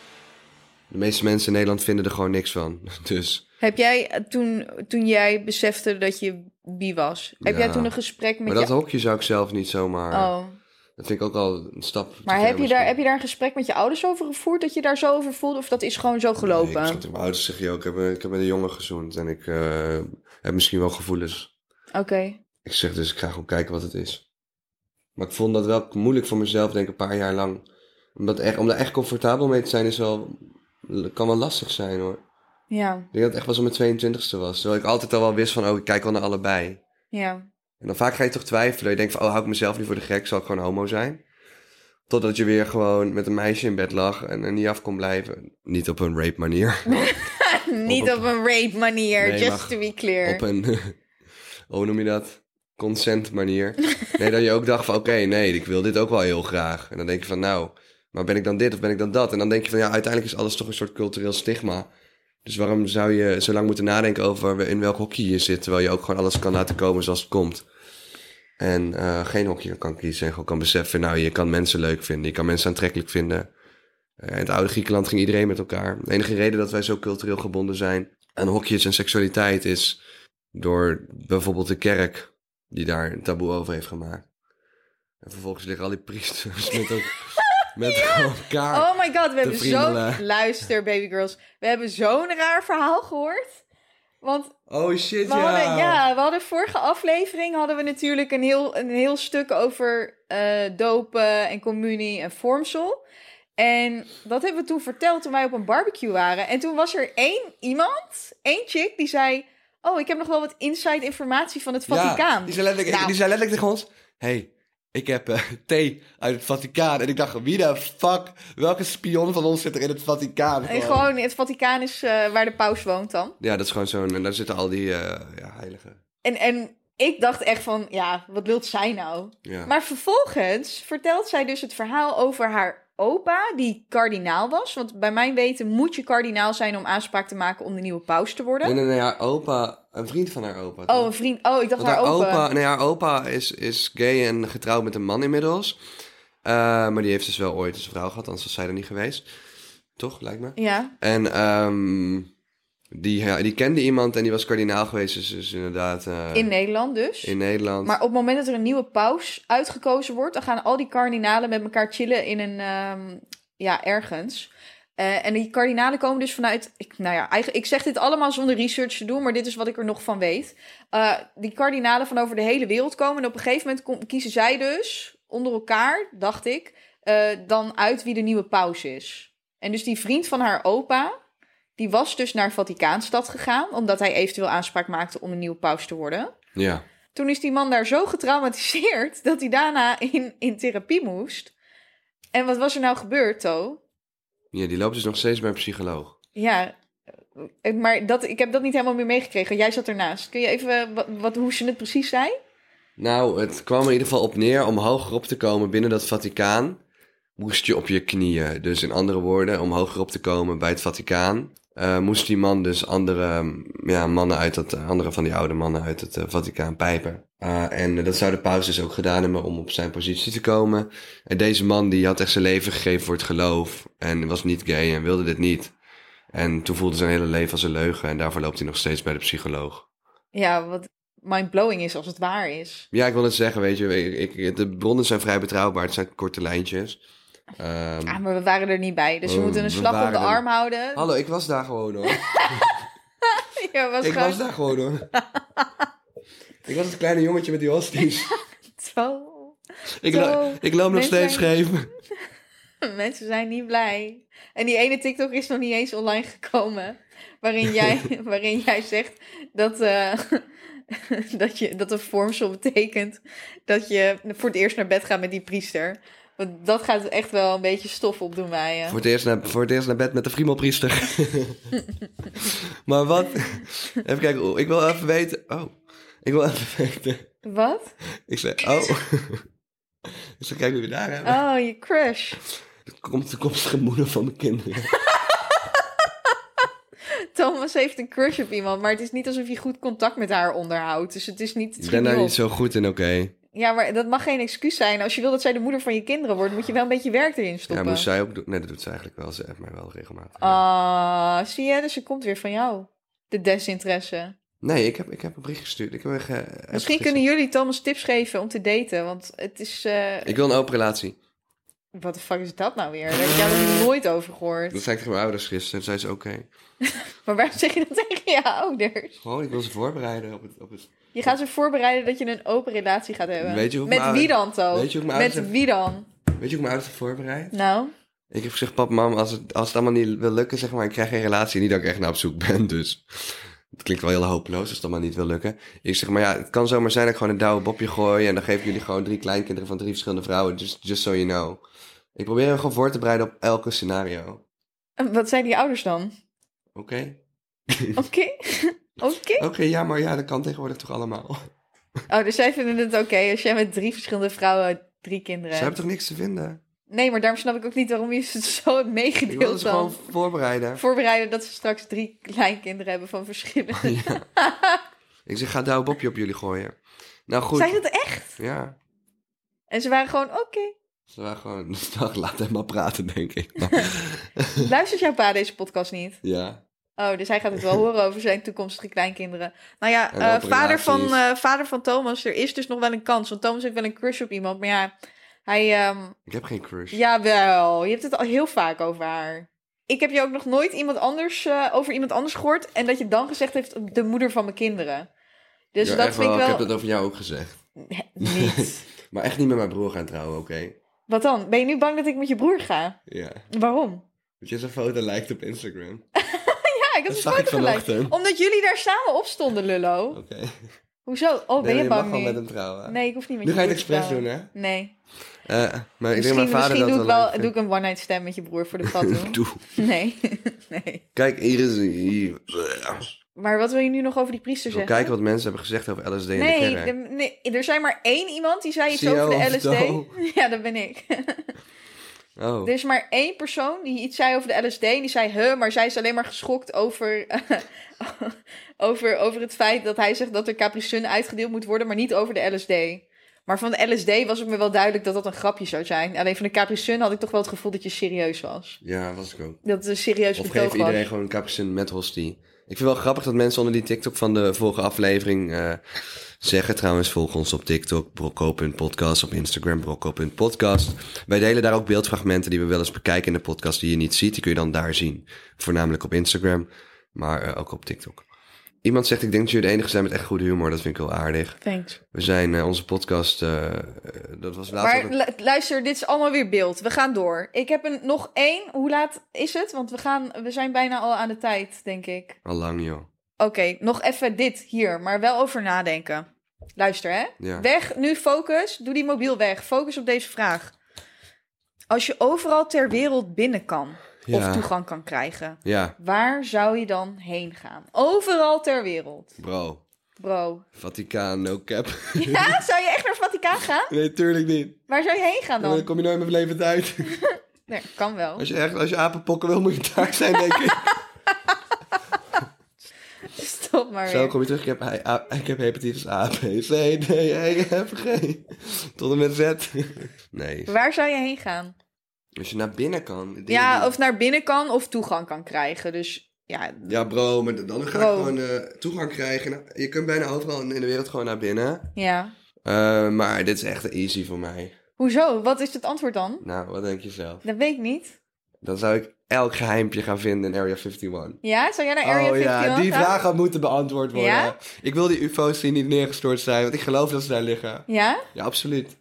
de meeste mensen in Nederland vinden er gewoon niks van. <laughs> Dus Heb jij toen, toen jij besefte dat je bi was, heb Ja. jij toen een gesprek met maar dat je... hokje zou ik zelf niet zomaar. Oh, Dat vind ik ook al een stap. maar heb je, daar, heb je daar een gesprek met je ouders over gevoerd, dat je daar zo over voelde? Of dat is gewoon zo Nee, gelopen? ik zeg tegen mijn ouders, zeg je ook, ik heb, ik heb met een jongen gezoend en ik eh, heb misschien wel gevoelens. Oké. Ik zeg dus, ik ga gewoon kijken wat het is. Maar ik vond dat wel moeilijk voor mezelf, denk ik, een paar jaar lang. Omdat echt, om daar echt comfortabel mee te zijn, is wel, kan wel lastig zijn hoor. Ja, Ik denk dat het echt wel zo mijn 22e was. Terwijl ik altijd al wel wist van, oh, ik kijk wel naar allebei. ja. En dan vaak ga je toch twijfelen. Je denkt van, oh, hou ik mezelf niet voor de gek? Zal ik gewoon homo zijn? Totdat je weer gewoon met een meisje in bed lag en er niet af kon blijven. Niet op een rape manier. <laughs> Niet op- op een rape manier, Nee, just to be clear. op een, <laughs> hoe noem je dat? Consent manier. Nee, dat je ook dacht van, oké, nee, ik wil dit ook wel heel graag. En dan denk je van, nou, maar ben ik dan dit of ben ik dan dat? En dan denk je van, ja, uiteindelijk is alles toch een soort cultureel stigma. Dus waarom zou je zo lang moeten nadenken over in welk hokje je zit, terwijl je ook gewoon alles kan laten komen zoals het komt? En eh, geen hokje kan kiezen en gewoon kan beseffen, nou, je kan mensen leuk vinden, je kan mensen aantrekkelijk vinden. Eh, in het oude Griekenland ging iedereen met elkaar. De enige reden dat wij zo cultureel gebonden zijn aan hokjes en seksualiteit is door bijvoorbeeld de kerk, die daar een taboe over heeft gemaakt. En vervolgens liggen al die priesters <laughs> met, ook, met <laughs> elkaar. Oh my god, we hebben zo... friemelen. Luister, baby girls. We hebben zo'n raar verhaal gehoord. Want Oh shit, we hadden, ja, we hadden vorige aflevering hadden we natuurlijk een heel, een heel stuk over eh, dopen en communie en vormsel. En dat hebben we toen verteld toen wij op een barbecue waren. En toen was er één iemand, één chick, die zei... Oh, ik heb nog wel wat inside informatie van het Vaticaan. Ja, die zei letterlijk, Nou. die zei letterlijk tegen ons... hey, ik heb eh, thee uit het Vaticaan. En ik dacht, wie de fuck, welke spion van ons zit er in het Vaticaan? En gewoon, het Vaticaan is eh, waar de paus woont dan. Ja, dat is gewoon zo'n... En daar zitten al die eh, ja, heiligen. En, en ik dacht echt van, ja, wat wilt zij nou? Ja. Maar vervolgens vertelt zij dus het verhaal over haar opa, die kardinaal was. Want bij mijn weten moet je kardinaal zijn om aanspraak te maken om de nieuwe paus te worden. Nee, nee, nee, haar opa, een vriend van haar opa. toch? Oh, een vriend. Oh, ik dacht haar, haar opa. nee, haar opa is, is gay en getrouwd met een man inmiddels. Eh, maar die heeft dus wel ooit een vrouw gehad, anders was zij er niet geweest. Toch, lijkt me. Ja, En ehm, die, ja, die kende iemand en die was kardinaal geweest, dus, dus inderdaad eh, in Nederland dus. in Nederland. Maar op het moment dat er een nieuwe paus uitgekozen wordt, dan gaan al die kardinalen met elkaar chillen in een, ehm, ja, ergens. Eh, en die kardinalen komen dus vanuit, ik, nou ja, eigenlijk, ik zeg dit allemaal zonder research te doen, maar dit is wat ik er nog van weet. Eh, die kardinalen van over de hele wereld komen en op een gegeven moment kom- kiezen zij dus onder elkaar, dacht ik, eh, dan uit wie de nieuwe paus is. En dus die vriend van haar opa, die was dus naar Vaticaanstad gegaan, omdat hij eventueel aanspraak maakte om een nieuwe paus te worden. Ja, Toen is die man daar zo getraumatiseerd <laughs> dat hij daarna in, in therapie moest. En wat was er nou gebeurd, To? Ja, die loopt dus nog steeds bij een psycholoog. Ja, eh, maar dat, ik heb dat niet helemaal meer meegekregen. Jij zat ernaast. Kun je even wat, wat, hoe ze het precies zei? Nou, het kwam er in ieder geval op neer om hoger op te komen binnen dat Vaticaan. Moest je op je knieën. Dus in andere woorden, om hoger op te komen bij het Vaticaan, eh, moest die man dus andere ja, mannen uit dat, andere van die oude mannen uit het eh, Vaticaan pijpen. Uh, en dat zou de paus dus ook gedaan hebben om op zijn positie te komen. En deze man die had echt zijn leven gegeven voor het geloof en was niet gay en wilde dit niet. En toen voelde zijn hele leven als een leugen en daarvoor loopt hij nog steeds bij de psycholoog. Ja, wat mindblowing is als het waar is. Ja, ik wil het zeggen, weet je, ik, ik, de bronnen zijn vrij betrouwbaar, het zijn korte lijntjes. Um, ah, maar we waren er niet bij, dus we Oh, moeten een slag op de er- arm houden. Hallo, ik was daar gewoon hoor. <laughs> Ja, was ik gewoon was daar gewoon hoor. ik was het kleine jongetje met die hosties. <laughs> zo. Ik, Zo, lo- ik loop nog steeds zijn- scheef. <laughs> Mensen zijn niet blij. En die ene TikTok is nog niet eens online gekomen. Waarin jij, waarin jij zegt dat, eh, dat, je, dat een vormsel betekent dat je voor het eerst naar bed gaat met die priester. Want dat gaat echt wel een beetje stof opdoen bij je. Voor het, eerst naar, voor het eerst naar bed met de Friemelpriester. <laughs> maar wat? Even kijken, oh, ik wil even weten. Oh, ik wil even weten. Wat? Ik zei, oh. <laughs> ik zei, kijk wie we daar hebben. Oh, je crush. De komt de toekomstige moeder van mijn kinderen. <laughs> Thomas heeft een crush op iemand, maar het is niet alsof je goed contact met haar onderhoudt. Dus het is niet. Het Ik ben daar niet zo goed in, oké. Ja, maar dat mag geen excuus zijn. Als je wil dat zij de moeder van je kinderen wordt, moet je wel een beetje werk erin Ja, stoppen. moest zij ook doen? Nee, dat doet ze eigenlijk wel. Ze appt mij wel regelmatig. ja. Ah, zie je? Dus ze komt weer van jou. De desinteresse. Nee, ik heb, ik heb een bericht gestuurd. Ik heb een ge- Misschien kunnen jullie Thomas tips geven om te daten. Want het is... eh Ik wil een open relatie. Wat de fuck is dat nou weer? Daar heb ik jou nog nooit over gehoord. Dat zei ik tegen mijn ouders gisteren. Toen zei ze oké. <laughs> Maar waarom zeg je dat tegen je ouders? Gewoon, ik wil ze voorbereiden op het... Op het... Je gaat ze voorbereiden dat je een open relatie gaat hebben. Weet je hoe ik Met wie dan, To? Weet je hoe Met ouders- wie dan? Weet je hoe ik mijn ouders voorbereid? Nou, Ik heb gezegd, pap, mam, als het, als het allemaal niet wil lukken, zeg maar, ik krijg geen relatie. Niet dat ik echt naar op zoek ben, dus... Het klinkt wel heel hopeloos als het allemaal niet wil lukken. Ik zeg, maar ja, het kan zomaar zijn dat ik gewoon een douwe bopje gooi... en dan geef ik jullie gewoon drie kleinkinderen van drie verschillende vrouwen. Just, just so you know. Ik probeer hem gewoon voor te bereiden op elke scenario. wat zijn die ouders dan? Oké? <laughs> Oké. Oké. Oké, ja, maar ja, dat kan tegenwoordig toch allemaal. Oh, dus zij vinden het oké als jij met drie verschillende vrouwen drie kinderen Ze hebt. hebben toch niks te vinden? Nee, maar daarom snap ik ook niet waarom je ze <laughs> zo hebt Ik wil meegedeeld ze dan. gewoon voorbereiden. Voorbereiden dat ze straks drie kleinkinderen hebben van verschillende. <laughs> Ja. Ik zeg, ga douwe bopje op jullie gooien. Nou goed. Zijn het echt? Ja. En ze waren gewoon, oké. Ze waren gewoon, <laughs> dag, laat hem maar praten, denk ik. <laughs> Luistert jouw pa deze podcast niet? ja. Oh, dus hij gaat het wel <laughs> horen over zijn toekomstige kleinkinderen. Nou ja, eh, vader, van, eh, vader van Thomas, er is dus nog wel een kans. Want Thomas heeft wel een crush op iemand. Maar ja, hij... ehm, Ik heb geen crush. Jawel, je hebt het al heel vaak over haar. Ik heb je ook nog nooit iemand anders, eh, over iemand anders gehoord. En dat je dan gezegd heeft, de moeder van mijn kinderen. Dus Ja, dat vind ik Ik wel... heb dat over jou ook gezegd. Niet. Maar echt niet met mijn broer gaan trouwen, oké? Wat dan? Ben je nu bang dat ik met je broer ga? Ja. Waarom? Dat je zijn foto lijkt op Instagram. <laughs> Ja, ik had Dat een foto gelijk. Omdat jullie daar samen op stonden, Lullo. Oké. Hoezo? Oh, ben je mag bang gewoon nu? met hem trouwen. Nee, ik hoef niet met Nu je ga je het broer expres doen, hè? Nee. Eh, maar ik denk mijn vader misschien dat doe, ik wel doe ik een one-night stand met je broer voor de <laughs> tattoo. Doe. nee. <laughs> nee. Kijk, hier is... Hier. Maar wat wil je nu nog over die priester zeggen? kijken wat mensen hebben gezegd over LSD in de Nee, kerk. de- nee, er zijn maar één iemand die zei iets CEO over de of LSD. <laughs> Ja, dat ben ik. <laughs> Oh. Er is maar één persoon die iets zei over de LSD. En die zei, huh, maar zij is alleen maar geschokt over, <laughs> over, over het feit dat hij zegt dat er Capri Sun uitgedeeld moet worden, maar niet over de LSD. Maar van de LSD was het me wel duidelijk dat dat een grapje zou zijn. Alleen van de Capri Sun had ik toch wel het gevoel dat je serieus was. Ja, was ik ook. Dat het een serieus Of betoog geef iedereen gewoon een cappuccino met hostie. Ik vind wel grappig dat mensen onder die TikTok van de vorige aflevering eh, zeggen. Trouwens, volg ons op TikTok, brocco.podcast, op Instagram, brocco.podcast. Wij delen daar ook beeldfragmenten die we wel eens bekijken in de podcast die je niet ziet. Die kun je dan daar zien. Voornamelijk op Instagram, maar eh, ook op TikTok. Iemand zegt, ik denk dat jullie de enige zijn met echt goede humor. Dat vind ik wel aardig. Thanks. We zijn eh, onze podcast, eh, dat was laatst Maar een- luister, dit is allemaal weer beeld. We gaan door. Ik heb een, nog één. Hoe laat is het? Want we, gaan, we zijn bijna al aan de tijd, denk ik. al lang, joh. Oké, nog even dit hier, maar wel over nadenken. Luister, hè? Ja. Weg, nu focus. Doe die mobiel weg. Focus op deze vraag. Als je overal ter wereld binnen kan of toegang kan krijgen, Ja, waar zou je dan heen gaan? Overal ter wereld, bro. bro. Vaticaan, no cap. <laughs> Ja, zou je echt naar het Vaticaan gaan? nee, tuurlijk niet. Waar zou je heen gaan Dan dan? kom je nooit meer levend uit. <laughs> Nee, kan wel. Als je echt, als je apenpokken wil, moet je daar zijn, denk ik. <laughs> Stop maar Zo weer. kom je terug. Ik heb, ik heb hepatitis A, B, C, D, E, F, G. Tot en met Z. Nee. Waar zou je heen gaan? Als je naar binnen kan. dingen Ja, die- of naar binnen kan of toegang kan krijgen. Dus ja, Ja, bro, maar dan ga Bro. ik gewoon eh, toegang krijgen. Nou, Je kunt bijna overal in de wereld gewoon naar binnen. ja. Eh, maar dit is echt easy voor mij. Hoezo? Wat is het antwoord dan? Nou, wat denk je zelf? Dat weet ik niet. Dan zou ik elk geheimpje gaan vinden in Area 51. Ja, zou jij naar Area oh 51 ja, die gaan? vraag had moeten beantwoord worden. Ja? Ik wil die ufo's die niet neergestort zijn, want ik geloof dat ze daar liggen. Ja? Ja, absoluut.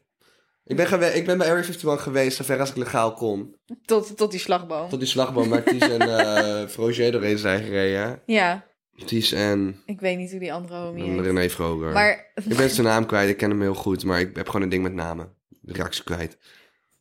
Ik ben, gewe- ik ben bij Area 51 geweest, zover als ik legaal kon. Tot, tot die slagboom. Tot die slagboom waar Ties en <laughs> eh Froger doorheen zijn gereden. Ja, Ties en ik weet niet hoe die andere homie heet. René Vroger. Maar Ik ben zijn naam kwijt, ik ken hem heel goed, maar ik heb gewoon een ding met namen. Ik raak ze kwijt.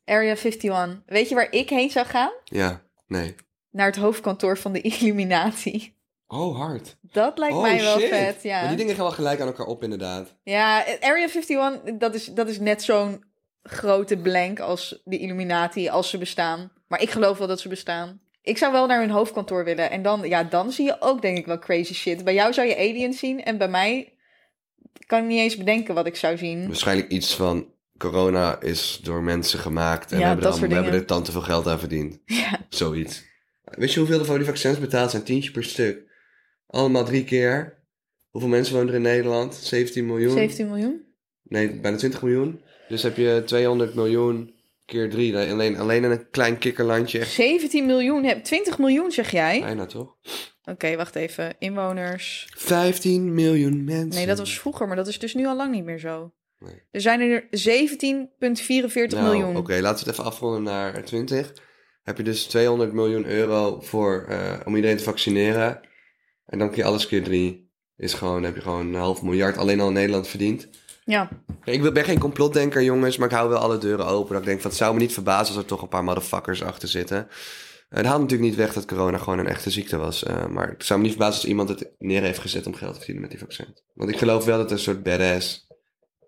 Area 51. Weet je waar ik heen zou gaan? Ja, nee. Naar het hoofdkantoor van de Illuminati. Oh, hard. Dat lijkt oh, mij wel shit. vet, ja. Maar die dingen gaan wel gelijk aan elkaar op, inderdaad. Ja, Area 51, dat is, dat is net zo'n grote blank als de Illuminati, als ze bestaan. Maar ik geloof wel dat ze bestaan. Ik zou wel naar hun hoofdkantoor willen. En dan, ja, dan zie je ook denk ik wel crazy shit. Bij jou zou je aliens zien en bij mij kan ik niet eens bedenken wat ik zou zien. Waarschijnlijk iets van corona is door mensen gemaakt en Ja, we, hebben, er, soort we hebben er dan te veel geld aan verdiend. <laughs> Ja, Zoiets. Weet je hoeveel er voor die vaccins betaald zijn? Tientje per stuk. Allemaal drie keer. Hoeveel mensen wonen er in Nederland? 17 miljoen? 17 miljoen? Nee, bijna 20 miljoen. Dus heb je 200 miljoen keer drie. Alleen, alleen in een klein kikkerlandje. Echt 17 miljoen, heb 20 miljoen zeg jij? bijna toch? Oké, wacht even. Inwoners. 15 miljoen mensen. Nee, dat was vroeger, maar dat is dus nu al lang niet meer zo. Nee. Er zijn er 17,44 Nou, miljoen. Oké, laten we het even afronden naar 20. Heb je dus 200 miljoen euro voor, eh, om iedereen te vaccineren. En dan keer alles keer drie. Is gewoon, heb je gewoon een half miljard alleen al in Nederland verdiend. Ja, Ik ben geen complotdenker, jongens, maar ik hou wel alle deuren open. Dat ik denk van, het zou me niet verbazen als er toch een paar motherfuckers achter zitten. Het haalt natuurlijk niet weg dat corona gewoon een echte ziekte was. eh, maar het zou me niet verbazen als iemand het neer heeft gezet om geld te verdienen met die vaccin. Want ik geloof wel dat er een soort badass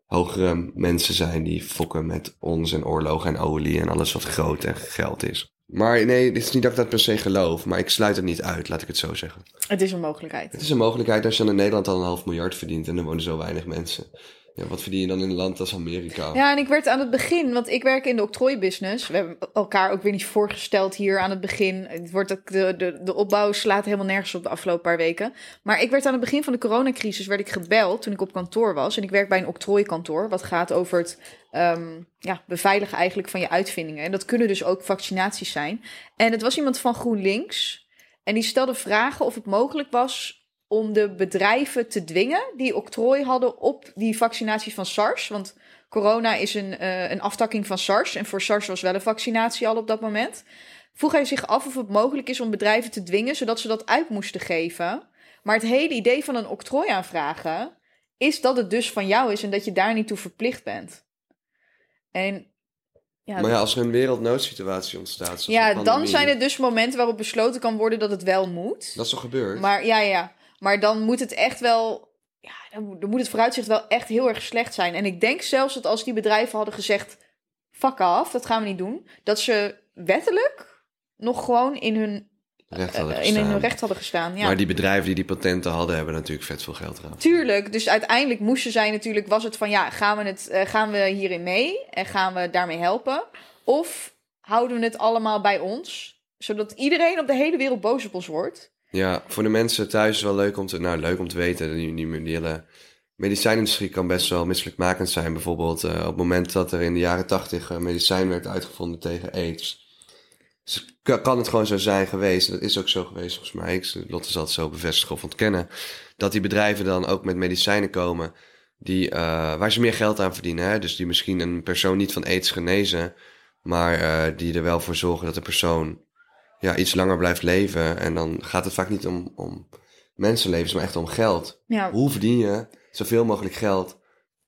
hogere mensen zijn die fokken met ons en oorlogen en olie en alles wat groot en geld is. Maar nee, het is niet dat ik dat per se geloof, maar ik sluit het niet uit, laat ik het zo zeggen. het is een mogelijkheid. Het is een mogelijkheid als je dan in Nederland al een half miljard verdient en er wonen zo weinig mensen. Wat verdien je dan in een land als Amerika? Ja, en ik werd aan het begin, want ik werk in de octrooibusiness. We hebben elkaar ook weer niet voorgesteld hier aan het begin. Het wordt de, de, de opbouw slaat helemaal nergens op de afgelopen paar weken. Maar ik werd aan het begin van de coronacrisis werd ik gebeld toen ik op kantoor was. En ik werk bij een octrooikantoor, wat gaat over het ehm, ja, beveiligen eigenlijk van je uitvindingen. En dat kunnen dus ook vaccinaties zijn. En het was iemand van GroenLinks. En die stelde vragen of het mogelijk was om de bedrijven te dwingen die octrooi hadden op die vaccinaties van SARS. Want corona is een, eh, een aftakking van SARS. En voor SARS was wel een vaccinatie al op dat moment. Vroeg hij zich af of het mogelijk is om bedrijven te dwingen zodat ze dat uit moesten geven. Maar het hele idee van een octrooi aanvragen is dat het dus van jou is en dat je daar niet toe verplicht bent. En ja, Maar ja, als er een wereldnoodsituatie ontstaat. zoals ja dan zijn er dus momenten waarop besloten kan worden dat het wel moet. Dat is toch gebeurd? Maar ja, ja. Maar dan moet het echt wel. Ja, dan moet, dan moet het vooruitzicht wel echt heel erg slecht zijn. En ik denk zelfs dat als die bedrijven hadden gezegd: fuck af, dat gaan we niet doen. Dat ze wettelijk nog gewoon in hun, Recht hadden eh, in gestaan. hun recht hadden gestaan. Ja. Maar die bedrijven die die patenten hadden, hebben natuurlijk vet veel geld gehad. Tuurlijk, dus uiteindelijk moesten zij natuurlijk, was het van ja, gaan we, het, eh, gaan we hierin mee en gaan we daarmee helpen? Of houden we het allemaal bij ons, zodat iedereen op de hele wereld boos op ons wordt? Ja, voor de mensen thuis is wel leuk om te, nou, leuk om te weten. Die, die, die hele medicijnindustrie kan best wel misselijkmakend zijn. Bijvoorbeeld eh, op het moment dat er in de jaren tachtig een medicijn werd uitgevonden tegen aids. Dus ka- kan het gewoon zo zijn geweest, dat is ook zo geweest volgens mij, ik, Lotte zal het zo bevestigen of ontkennen, dat die bedrijven dan ook met medicijnen komen die, eh, waar ze meer geld aan verdienen. Hè? Dus die misschien een persoon niet van aids genezen, maar eh, die er wel voor zorgen dat de persoon ja, iets langer blijft leven. En dan gaat het vaak niet om, om mensenlevens, maar echt om geld. Ja, Hoe verdien je zoveel mogelijk geld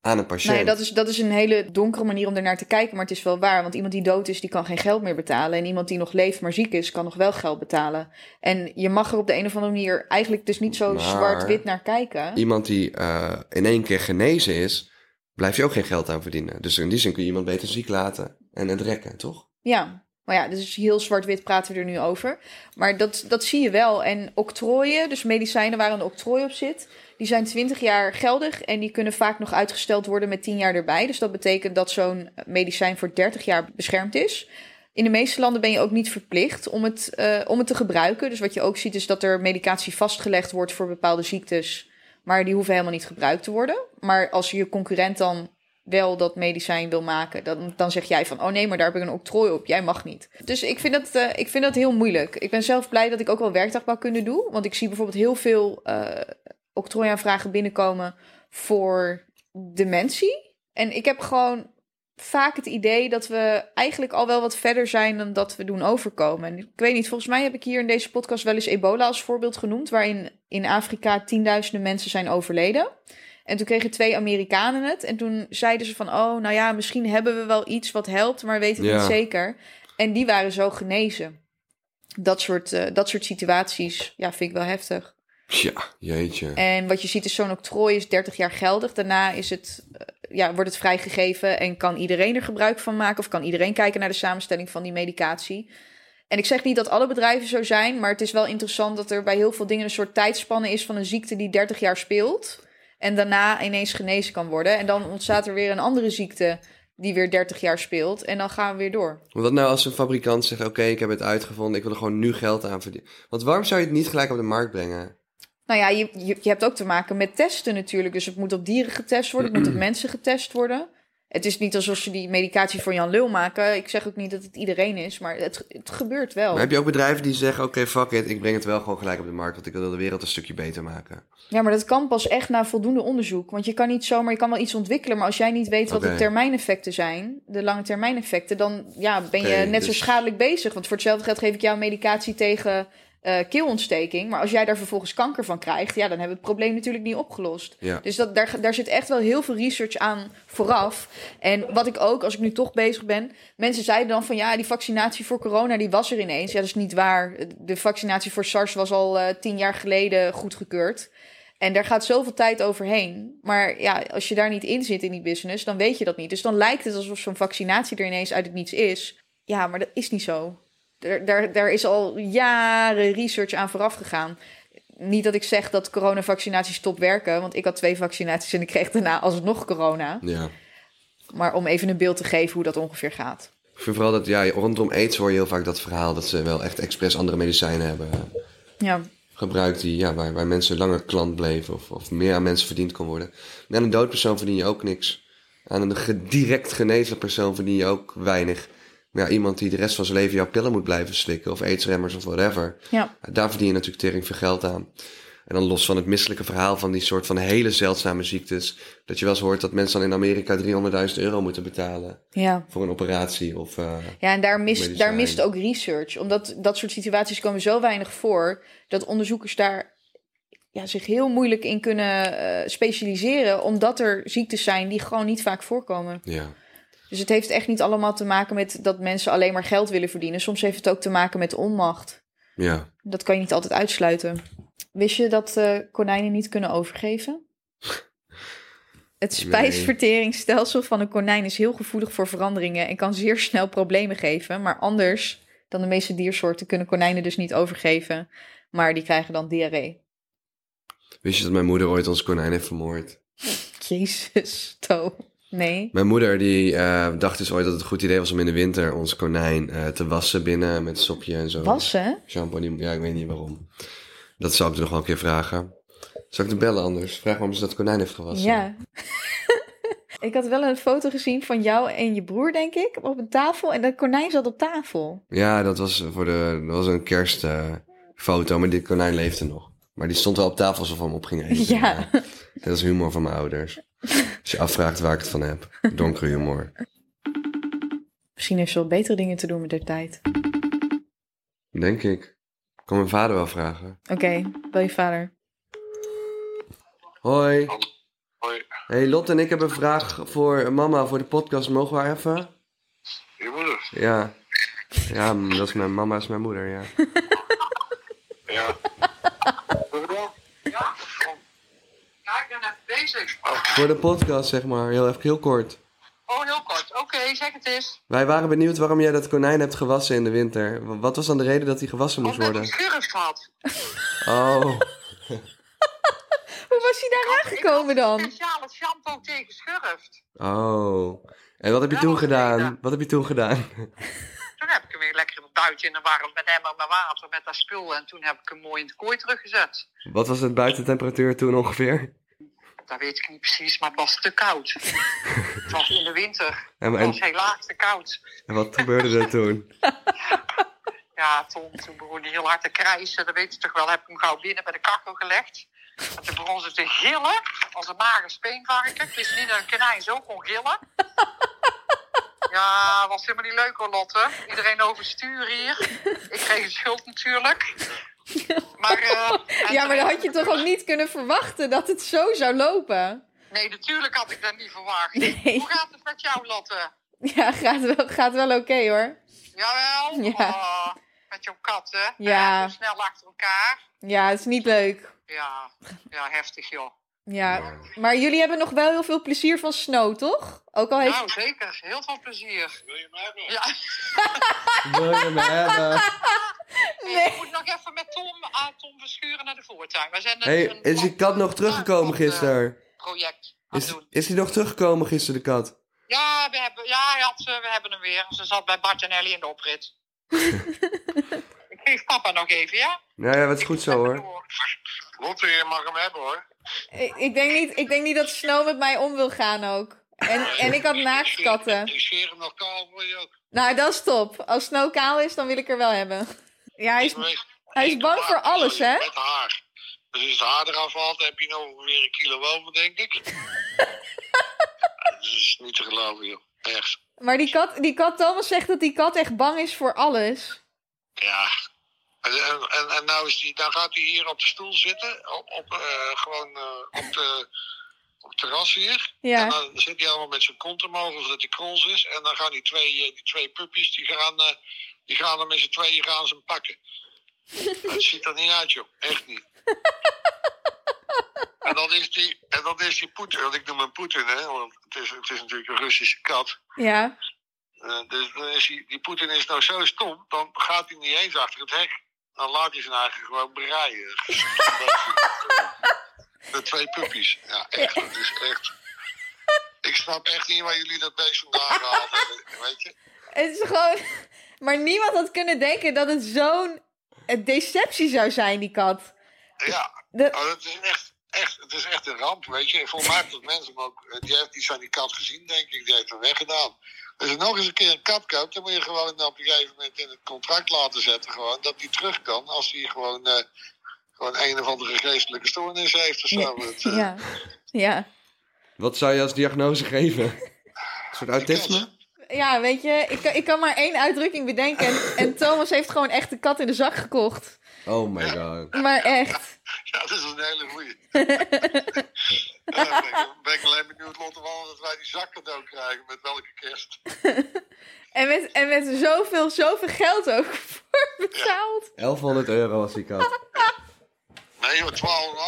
aan een patiënt? Nee, dat is, dat is een hele donkere manier om ernaar te kijken, maar het is wel waar. Want iemand die dood is, die kan geen geld meer betalen. En iemand die nog leeft, maar ziek is, kan nog wel geld betalen. En je mag er op de een of andere manier eigenlijk dus niet zo zwart-wit naar kijken. Iemand die eh, in één keer genezen is, blijf je ook geen geld aan verdienen. Dus in die zin kun je iemand beter ziek laten en het rekken, toch? Ja, Maar ja, dus heel zwart-wit praten we er nu over. Maar dat, dat zie je wel. En octrooien, dus medicijnen waar een octrooi op zit, die zijn 20 jaar geldig en die kunnen vaak nog uitgesteld worden met 10 jaar erbij. Dus dat betekent dat zo'n medicijn voor 30 jaar beschermd is. In de meeste landen ben je ook niet verplicht om het, uh, om het te gebruiken. Dus wat je ook ziet is dat er medicatie vastgelegd wordt voor bepaalde ziektes. Maar die hoeven helemaal niet gebruikt te worden. Maar als je concurrent dan wel dat medicijn wil maken, dan, dan zeg jij van: Oh nee, maar daar heb ik een octrooi op. Jij mag niet. Dus ik vind, dat, uh, ik vind dat heel moeilijk. Ik ben zelf blij dat ik ook wel werkdagbouwkunde doe. Want ik zie bijvoorbeeld heel veel uh, octrooiaanvragen binnenkomen voor dementie. En ik heb gewoon vaak het idee dat we eigenlijk al wel wat verder zijn dan dat we doen overkomen. En ik weet niet, volgens mij heb ik hier in deze podcast wel eens ebola als voorbeeld genoemd, waarin in Afrika tienduizenden mensen zijn overleden. En toen kregen twee Amerikanen het. En toen zeiden ze van, oh, nou ja, misschien hebben we wel iets wat helpt, maar weten het Ja. niet zeker. En die waren zo genezen. Dat soort, eh, dat soort situaties, ja, vind ik wel heftig. Ja, jeetje. En wat je ziet is zo'n octrooi is 30 jaar geldig. Daarna is het, eh, ja, wordt het vrijgegeven en kan iedereen er gebruik van maken. Of kan iedereen kijken naar de samenstelling van die medicatie. En ik zeg niet dat alle bedrijven zo zijn, maar het is wel interessant dat er bij heel veel dingen een soort tijdspanne is van een ziekte die 30 jaar speelt. En daarna ineens genezen kan worden. En dan ontstaat er weer een andere ziekte die weer 30 jaar speelt. En dan gaan we weer door. Wat nou als een fabrikant zegt, oké, ik heb het uitgevonden, ik wil er gewoon nu geld aan verdienen. Want waarom zou je het niet gelijk op de markt brengen? Nou ja, je, je, je hebt ook te maken met testen natuurlijk. Dus het moet op dieren getest worden, het moet op <clears throat> mensen getest worden. Het is niet alsof ze die medicatie voor Jan Lul maken. Ik zeg ook niet dat het iedereen is, maar het, het gebeurt wel. Maar heb je ook bedrijven die zeggen, oké, fuck it, ik breng het wel gewoon gelijk op de markt, want ik wil de wereld een stukje beter maken. Ja, maar dat kan pas echt na voldoende onderzoek. Want je kan niet zomaar, je kan wel iets ontwikkelen, maar als jij niet weet wat de termijneffecten zijn, de lange termijneffecten, dan ja, ben je net zo dus- schadelijk bezig. Want voor hetzelfde geld geef ik jou medicatie tegen eh, keelontsteking. Maar als jij daar vervolgens kanker van krijgt, ja, dan hebben we het probleem natuurlijk niet opgelost. Ja. Dus dat, daar, daar zit echt wel heel veel research aan vooraf. En wat ik ook, als ik nu toch bezig ben, mensen zeiden dan van ja, die vaccinatie voor corona, die was er ineens. Ja, dat is niet waar. De vaccinatie voor SARS was al eh, tien jaar geleden goedgekeurd. En daar gaat zoveel tijd overheen. Maar ja, als je daar niet in zit in die business, dan weet je dat niet. Dus dan lijkt het alsof zo'n vaccinatie er ineens uit het niets is. Ja, maar dat is niet zo. Daar, daar, daar is al jaren research aan vooraf gegaan. Niet dat ik zeg dat coronavaccinaties stop werken, want ik had twee vaccinaties en ik kreeg daarna alsnog corona. Ja. Maar om even een beeld te geven hoe dat ongeveer gaat. Ik vind vooral dat, ja, rondom aids hoor je heel vaak dat verhaal dat ze wel echt expres andere medicijnen hebben Ja, gebruikt die, ja, waar, waar mensen langer klant bleven of, of meer aan mensen verdiend kon worden. En aan een dood persoon verdien je ook niks. Aan een direct genezen persoon verdien je ook weinig. Maar ja, iemand die de rest van zijn leven jouw pillen moet blijven slikken of aidsremmers of whatever. ja. Daar verdien je natuurlijk tering veel geld aan. En dan los van het misselijke verhaal van die soort van hele zeldzame ziektes. Dat je wel eens hoort dat mensen dan in Amerika 300.000 euro moeten betalen ja. voor een operatie. Of, eh, Ja, en daar mist, daar mist ook research. Omdat dat soort situaties komen zo weinig voor... dat onderzoekers daar ja, zich heel moeilijk in kunnen eh, specialiseren... omdat er ziektes zijn die gewoon niet vaak voorkomen. ja. Dus het heeft echt niet allemaal te maken met dat mensen alleen maar geld willen verdienen. Soms heeft het ook te maken met onmacht. ja. Dat kan je niet altijd uitsluiten. Wist je dat eh, konijnen niet kunnen overgeven? <laughs> Het spijsverteringsstelsel van een konijn is heel gevoelig voor veranderingen en kan zeer snel problemen geven. Maar anders dan de meeste diersoorten kunnen konijnen dus niet overgeven. Maar die krijgen dan diarree. Wist je dat mijn moeder ooit ons konijn heeft vermoord? <laughs> Jezus, To. Nee. Mijn moeder die eh, dacht dus ooit dat het een goed idee was om in de winter ons konijn eh, te wassen binnen met sopje en zo. Wassen? Shampoo, ja, ik weet niet waarom. Dat zou ik er nog wel een keer vragen. Zal ik de bellen anders? Vraag waarom ze dat konijn heeft gewassen. Ja. <laughs> ik had wel een foto gezien van jou en je broer, denk ik, op een tafel. En dat konijn zat op tafel. Ja, dat was, voor de, dat was een kerstfoto, maar dit konijn leefde nog. Maar die stond wel op tafel alsof we hem op ging eten. <laughs> Ja. Dat is humor van mijn ouders. Als je afvraagt waar ik het van heb. Donkere humor. Misschien heeft ze wel betere dingen te doen met de tijd. Denk ik. Ik kan mijn vader wel vragen. Oké, bel je vader. Hoi. Hoi, Hey, Lot en ik hebben een vraag voor mama voor de podcast. Mogen we haar even? je moeder. Ja. Ja, dat is mijn mama, is mijn moeder, ja. Ja. Hoeveel? Ja? Ja, ik ben even bezig. Voor de podcast, zeg maar. Heel even heel kort. Oh, heel kort. Oké. Zeg het eens. Wij waren benieuwd waarom jij dat konijn hebt gewassen in de winter. Wat was dan de reden dat hij gewassen moest Omdat hij worden? schurft had. Oh, <laughs> Hoe was hij daar aangekomen dan? Speciale shampoo tegen schurft. oh. En wat heb je toen gedaan? reden. Wat heb je toen gedaan? <laughs> Toen heb ik hem weer lekker buiten in de warm met emmer met water met dat spul. En toen heb ik hem mooi in de kooi teruggezet. Wat was het buitentemperatuur toen ongeveer? Dat weet ik niet precies, maar het was te koud. <laughs> het was in de winter. En, Het was helaas te koud. en wat gebeurde er toen? <laughs> Ja, Tom, toen begon hij heel hard te krijsen. Dat weet je toch wel. Heb ik hem gauw binnen bij de kachel gelegd. En toen begon ze te gillen als een mager speenvarken. Ik wist niet dat een konijn zo kon gillen. <laughs> Ja, was helemaal niet leuk hoor, Lotte. Iedereen overstuur hier. Ik kreeg de schuld natuurlijk. <laughs> Maar, eh, Ja, maar dan had je toch ook niet kunnen verwachten dat het zo zou lopen? Nee, natuurlijk had ik dat niet verwacht. Nee. Hoe gaat het met jou, Lotte? Ja, gaat wel, gaat wel oké hoor. Jawel? Ja. Oh, met jouw katten. Ja. Zo snel achter elkaar. Ja, het is niet leuk. Ja, ja heftig joh. Ja, maar jullie hebben nog wel heel veel plezier van Snow, toch? Ook al heeft... Nou, zeker. Heel veel plezier. Wil je hem hebben? Ja, <laughs> Wil je me hebben? <laughs> Nee. ik moet nog even met Tom, ah, Tom Verschuren naar de voortuin. Wij zijn een- hey, een is die kat nog teruggekomen gisteren? project aan het Is, doen. is die nog teruggekomen gisteren, de kat? Ja, we hebben, ja hij had, eh, we hebben hem weer. Ze zat bij Bart en Ellie in de oprit. <laughs> ik geef papa nog even, ja? Ja, ja, dat is goed zo hoor. Lotte, je mag hem hebben hoor. Ik, ik, denk niet, ik denk niet dat Snow met mij om wil gaan ook. En, en ik had naaktkatten. Ik scheer hem nog kaal voor je ook. Nou, dat is top. Als Snow kaal is, dan wil ik er wel hebben. Ja, hij is, hij is bang voor alles, hè? Met haar. Dus als het haar eraf valt, heb je nog ongeveer een kilo over, denk ik. <laughs> Dat is niet te geloven, joh. Echt. Maar die kat, die kat, Thomas zegt dat die kat echt bang is voor alles. Ja. En, en, en, nou, is die, dan gaat hij hier op de stoel zitten. Op, op, eh, gewoon eh, op, de, op het terras hier. En dan zit hij allemaal met zijn kont omhoog, of dat hij krols is. En dan gaan die twee, eh, die twee puppies, die gaan, die gaan hem met z'n tweeën gaan ze hem pakken. <laughs> Dat ziet er niet uit, joh. Echt niet. <laughs> En dan is die, en dan is die Poetin, want ik noem hem Poetin, hè. Want het is, het is natuurlijk een Russische kat. ja. Dus dan is die, die Poetin is nou zo stom, dan gaat hij niet eens achter het hek. Dan laat hij zijn eigen gewoon breien. De twee puppies. Ja, echt. Het is echt. Ik snap echt niet waar jullie dat beest vandaan gehaald hebben. Weet je? Het is gewoon... Maar niemand had kunnen denken dat het zo'n deceptie zou zijn, die kat. Ja, oh, dat is echt, echt, het is echt een ramp, weet je. Volgens mij heeft dat mensen hem ook, die heeft iets aan die kat gezien, denk ik. Die heeft hem weggedaan. Als je nog eens een keer een kat koopt, dan moet je gewoon op een gegeven moment in het contract laten zetten. Gewoon, dat die terug kan als hij gewoon, eh, gewoon een of andere geestelijke stoornis heeft of zo. ja, Het, <laughs> eh, ja, ja. Wat zou je als diagnose geven? Een soort autisme? Ja, weet je, ik, kan- ik kan maar één uitdrukking bedenken. En, en Thomas heeft gewoon echt de kat in de zak gekocht. Oh my god. Maar echt. Ja, dat is een hele goeie. <laughs> ja, dan ben, ik, ben ik alleen benieuwd, Lotte, wel dat wij die zak cadeau krijgen. Met welke kerst? <laughs> En met, en met zoveel, zoveel geld ook voor betaald. 1100 euro was die kat. Nee joh, 12,5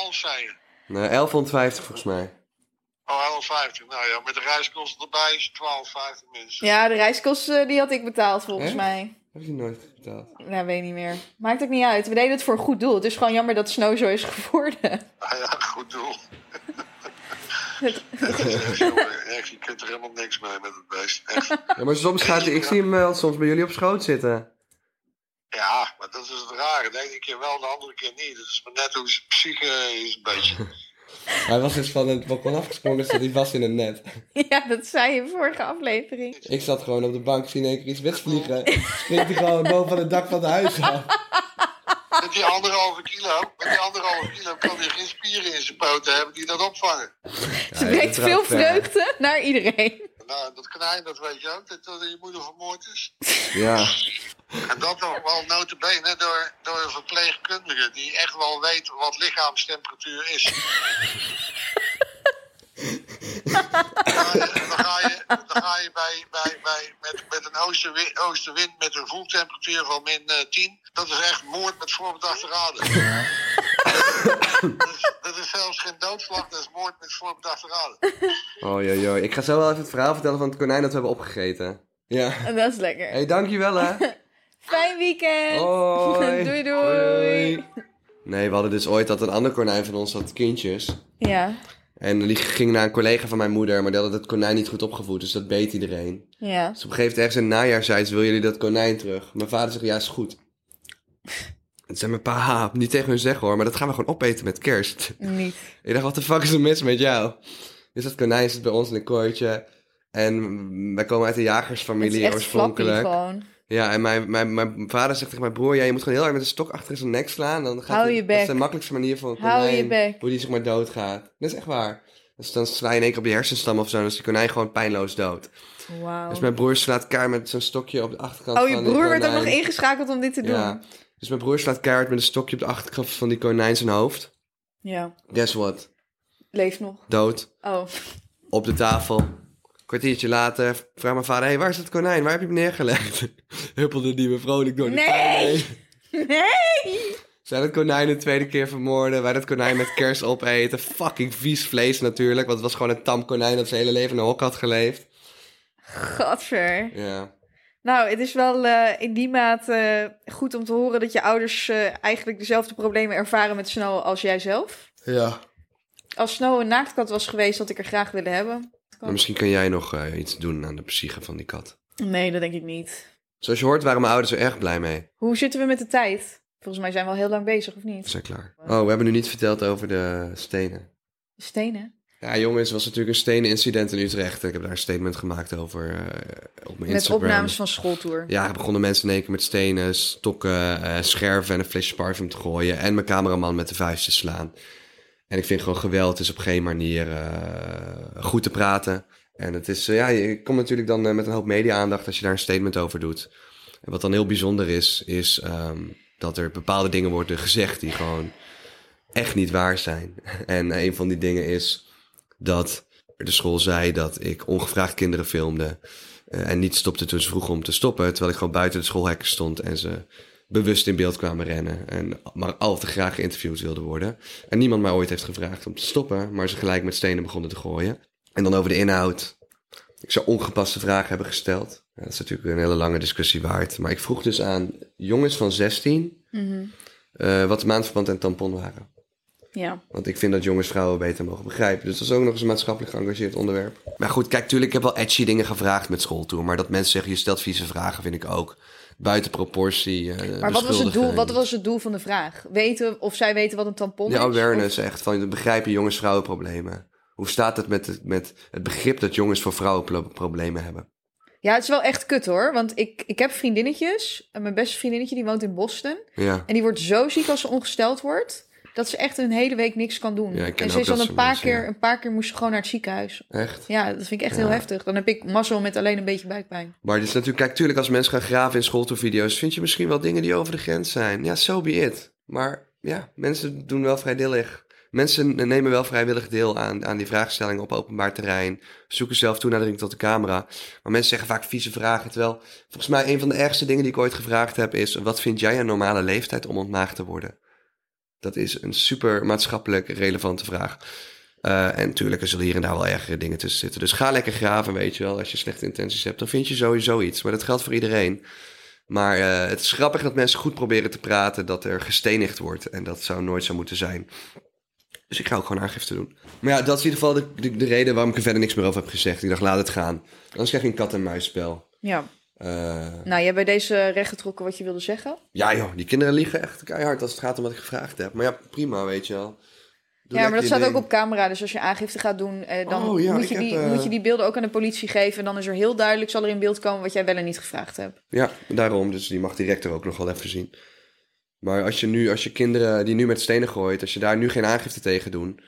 zei je. Nee, 1150 volgens mij. Oh, 11,50. Nou ja, met de reiskosten erbij is het 12,50 minstens. Ja, de reiskosten die had ik betaald volgens Echt? mij. Heb je nooit betaald? Nou, weet ik niet meer. Maakt ook niet uit. We deden het voor een goed doel. Het is gewoon jammer dat Snow zo is geworden. <laughs> Ah ja, goed doel. Echt, <laughs> jongen, echt, je kunt er helemaal niks mee met het beest. Echt. Ja, maar soms gaat hij... Ik zie hem wel soms bij jullie op schoot zitten. Ja, maar dat is het rare. De ene keer wel, de andere keer niet. Dat is maar net hoe zijn psyche is een beetje. <laughs> Hij was dus van het balkon afgesprongen, zat hij vast in een net. Ja, dat zei je in vorige aflevering. Ik zat gewoon op de bank, zie in één keer iets wegvliegen. Springt hij gewoon boven het dak van het huis af. Met die anderhalve kilo, met die anderhalve kilo kan hij geen spieren in zijn poten hebben die dat opvangen. Ze brengt veel vreugde naar iedereen. Nou, dat konijn, dat weet je ook, dat, dat je moeder vermoord is. Ja. En dat nog wel notabene door, door een verpleegkundige die echt wel weet wat lichaamstemperatuur is. <laughs> Dan ga je, dan ga je bij, bij, bij, met, met een oostenwind, oostenwind met een voeltemperatuur van min eh, 10. Dat is echt moord met voorbedachte raden. Dat is, dat is zelfs geen doodslag, dat is moord met voorbedachte raden. Oh, joh, joh. Ik ga zo wel even het verhaal vertellen van het konijn dat we hebben opgegeten. Ja. En dat is lekker. hey, dankjewel, hè. <laughs> Fijn weekend. Hoi. <laughs> doei, doei. Nee, we hadden dus ooit dat een ander konijn van ons had kindjes. Ja, En die ging naar een collega van mijn moeder, maar die had het konijn niet goed opgevoed, dus dat beet iedereen. ja. Dus op een gegeven moment ergens in het najaar zei ze, wil jullie dat konijn terug? Mijn vader zegt, ja, is goed. <laughs> En zei mijn pa, "Ha, niet tegen hun zeggen hoor, maar dat gaan we gewoon opeten met kerst. Niet. <laughs> Ik dacht, wat de fuck is er mis met jou? Dus dat konijn zit bij ons in een kooitje. En wij komen uit een Het is jagersfamilie oorspronkelijk. Ja, en mijn, mijn, mijn vader zegt tegen mijn broer... Ja, je moet gewoon heel hard met een stok achter zijn nek slaan. Dan gaat Hou je Dat is de makkelijkste manier Hou konijn. je. Hoe die zeg maar doodgaat. Dat is echt waar. Dus dan sla je in één keer op je hersenstam of zo. Dan is die konijn gewoon pijnloos dood. Wauw. Dus mijn broer slaat keihard met zo'n stokje op de achterkant Oh, van je die broer werd ook nog ingeschakeld om dit te doen. Ja. Dus mijn broer slaat keihard met een stokje op de achterkant van die konijn zijn hoofd. ja. Guess what? Leeft nog. Dood. Oh. Op de tafel. Kwartiertje later vraagt mijn vader... Hé, hey, waar is het konijn? Waar heb je hem neergelegd? <laughs> Huppelde die me vrolijk door de Nee! Nee! Zij dat konijn de tweede keer vermoorden. Wij dat konijn met kerst opeten. Fucking vies vlees natuurlijk. Want het was gewoon een tam konijn dat zijn hele leven in een hok had geleefd. Gadver. Ja. Nou, het is wel eh, in die mate eh, goed om te horen dat je ouders eh, eigenlijk dezelfde problemen ervaren met Snow als jij zelf. Ja. Als Snow een naaktkat was geweest, had ik er graag willen hebben. Maar misschien kan jij nog eh, iets doen aan de psyche van die kat. Nee, dat denk ik niet. Zoals je hoort waren mijn ouders er erg blij mee. Hoe zitten we met de tijd? Volgens mij zijn we al heel lang bezig, of We niet? zijn klaar. Oh, we hebben nu niet verteld over de stenen. Stenen? Ja, jongens, was natuurlijk een stenen incident in Utrecht. Ik heb daar een statement gemaakt over eh, op mijn Met Instagram. opnames van schooltour. Ja, begonnen mensen in één keer met stenen, stokken, eh, scherven en een flesje parfum te gooien. En mijn cameraman met de vuist te slaan. En ik vind gewoon geweld is op geen manier eh, goed te praten. En het is, eh, ja, je komt natuurlijk dan eh, met een hoop media-aandacht als je daar een statement over doet. En wat dan heel bijzonder is, is ehm, dat er bepaalde dingen worden gezegd die gewoon echt niet waar zijn. <laughs> En een van die dingen is dat de school zei dat ik ongevraagd kinderen filmde. en niet stopte toen ze vroegen om te stoppen. Terwijl ik gewoon buiten de schoolhekken stond en ze bewust in beeld kwamen rennen. En maar al te graag geïnterviewd wilden worden. En niemand mij ooit heeft gevraagd om te stoppen. Maar ze gelijk met stenen begonnen te gooien. En dan over de inhoud. Ik zou ongepaste vragen hebben gesteld. Ja, dat is natuurlijk een hele lange discussie waard. Maar ik vroeg dus aan jongens van 16 Mhm. eh, wat de maandverband en tampon waren. Ja. Want ik vind dat jongens vrouwen beter mogen begrijpen. Dus dat is ook nog eens een maatschappelijk geëngageerd onderwerp. Maar goed, kijk, tuurlijk, ik heb wel edgy dingen gevraagd met schooltour. Maar dat mensen zeggen, je stelt vieze vragen, vind ik ook buiten proportie. eh, Maar wat was, het doel, wat was het doel van de vraag? Weten of zij weten wat een tampon Ja, is? awareness echt. Van begrijpen jongens-vrouwen problemen. Hoe staat het met het, met het begrip dat jongens voor vrouwen pro- problemen hebben? Ja, het is wel echt kut hoor. Want ik, ik heb vriendinnetjes. En mijn beste vriendinnetje die woont in Boston. Ja, En die wordt zo ziek als ze ongesteld wordt. Dat ze echt een hele week niks kan doen. Ja, en ze is dan een paar mensen, keer, ja. een paar keer moest ze gewoon naar het ziekenhuis. echt. Ja, dat vind ik echt Ja. heel heftig. Dan heb ik mazzel met alleen een beetje buikpijn. Maar het is natuurlijk, kijk, tuurlijk, als mensen gaan graven in schooltourvideo's, vind je misschien wel dingen die over de grens zijn. Ja, so be it. Maar ja, mensen doen wel vrijwillig. Mensen nemen wel vrijwillig deel aan, aan die vraagstellingen op openbaar terrein. Zoeken zelf toenadering tot de camera. Maar mensen zeggen vaak vieze vragen. Terwijl, volgens mij, een van de ergste dingen die ik ooit gevraagd heb is: wat vind jij een normale leeftijd om ontmaagd te worden? Dat is een super maatschappelijk relevante vraag. Eh, en natuurlijk, er zullen hier en daar wel ergere dingen tussen zitten. Dus ga lekker graven, weet je wel. Als je slechte intenties hebt, dan vind je sowieso iets. Maar dat geldt voor iedereen. Maar eh, het is grappig dat mensen goed proberen te praten dat er gestenigd wordt. En dat zou nooit zo moeten zijn. Dus ik ga ook gewoon aangifte doen. Maar ja, dat is in ieder geval de, de, de reden waarom ik er verder niks meer over heb gezegd. Ik dacht, laat het gaan. Anders krijg je een kat-en-muisspel. Ja. Eh, Nou, jij hebt bij deze rechtgetrokken wat je wilde zeggen. ja joh, die kinderen liegen echt keihard als het gaat om wat ik gevraagd heb. Maar ja, prima, weet je wel. Doe ja, maar dat staat ook op camera. Dus als je aangifte gaat doen, eh, dan Oh, ja, moet, je heb, die, eh, moet je die beelden ook aan de politie geven. En dan is er heel duidelijk, zal er in beeld komen wat jij wel en niet gevraagd hebt. Ja, daarom. Dus die mag direct er ook nog wel even zien. Maar als je nu, als je kinderen die nu met stenen gooit, als je daar nu geen aangifte tegen doet,